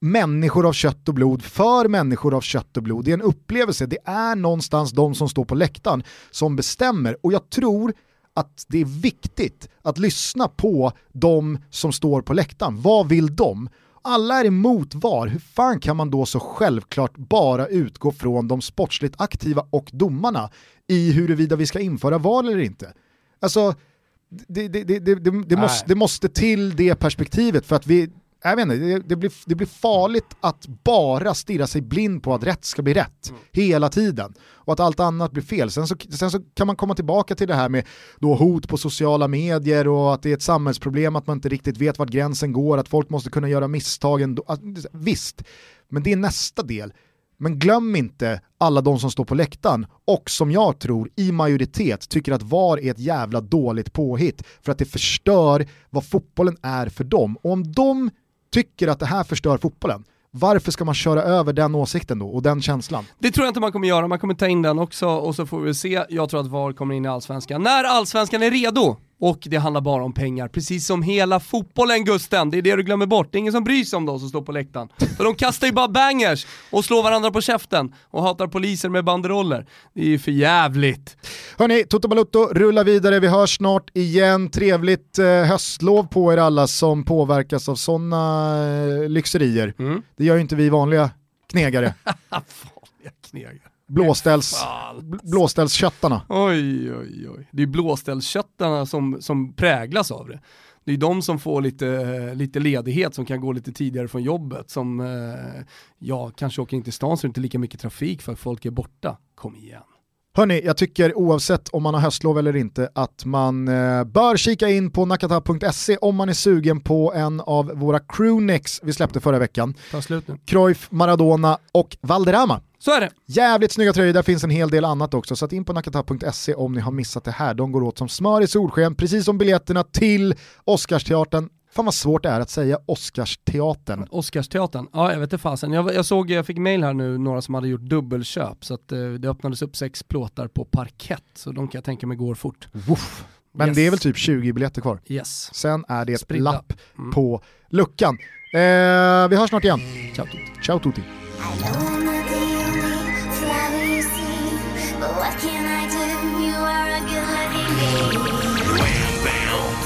Speaker 1: människor av kött och blod för människor av kött och blod. Det är en upplevelse, det är någonstans de som står på läktaren som bestämmer och jag tror att det är viktigt att lyssna på de som står på läktaren. Vad vill de? Alla är emot VAR, hur fan kan man då så självklart bara utgå från de sportsligt aktiva och domarna i huruvida vi ska införa VAR eller inte? Alltså, det, det, det, det måste, det måste till det perspektivet för att vi, jag vet inte, det, det, blir, det blir farligt att bara stirra sig blind på att rätt ska bli rätt mm. hela tiden och att allt annat blir fel. Sen så, sen så kan man komma tillbaka till det här med då hot på sociala medier och att det är ett samhällsproblem att man inte riktigt vet vart gränsen går, att folk måste kunna göra misstag ändå. Visst, men det är nästa del. Men glöm inte alla de som står på läktaren och som jag tror i majoritet tycker att VAR är ett jävla dåligt påhitt för att det förstör vad fotbollen är för dem. Och om de tycker att det här förstör fotbollen, varför ska man köra över den åsikten då och den känslan?
Speaker 2: Det tror jag inte man kommer göra, man kommer ta in den också och så får vi se. Jag tror att VAR kommer in i Allsvenskan. När Allsvenskan är redo, och det handlar bara om pengar, precis som hela fotbollen Gusten. Det är det du glömmer bort. Det är ingen som bryr sig om de som står på läktaren. För de kastar ju bara bangers och slår varandra på käften och hatar poliser med banderoller. Det är ju för jävligt.
Speaker 1: Hörni, Toto Balutto rullar vidare. Vi hörs snart igen. Trevligt eh, höstlov på er alla som påverkas av sådana eh, lyxerier. Mm. Det gör ju inte vi vanliga knegare. [LAUGHS]
Speaker 2: vanliga knegare
Speaker 1: blåställs, blåställsköttarna.
Speaker 2: Oj, oj, oj. Det är blåställsköttarna som, som präglas av det. Det är de som får lite, lite ledighet, som kan gå lite tidigare från jobbet, som eh, ja, kanske åker in till stan så det är inte lika mycket trafik för att folk är borta. Kom igen.
Speaker 1: Hörni, jag tycker oavsett om man har höstlov eller inte att man eh, bör kika in på nakata.se om man är sugen på en av våra crewnecks vi släppte förra veckan.
Speaker 2: Ta slut nu.
Speaker 1: Cruyff, Maradona och Valderrama.
Speaker 2: Så är det.
Speaker 1: Jävligt snygga tröjor, där finns en hel del annat också. Så att in på nakata.se om ni har missat det här. De går åt som smör i solsken, precis som biljetterna till Oscarsteatern. Fan vad svårt det är att säga Oscarsteatern.
Speaker 2: Oscarsteatern, ja jag vet inte fasen. Jag, jag såg, jag fick mail här nu, några som hade gjort dubbelköp, så att eh, det öppnades upp sex plåtar på parkett, så de kan jag tänka mig går fort.
Speaker 1: Woof. Men yes. det är väl typ 20 biljetter kvar.
Speaker 2: Yes.
Speaker 1: Sen är det ett Spridda. lapp mm. på luckan. Eh, vi hörs snart igen.
Speaker 2: Ciao tutti.
Speaker 1: Ciao tutti. What can I do? You are a good looking baby. Wham, bam,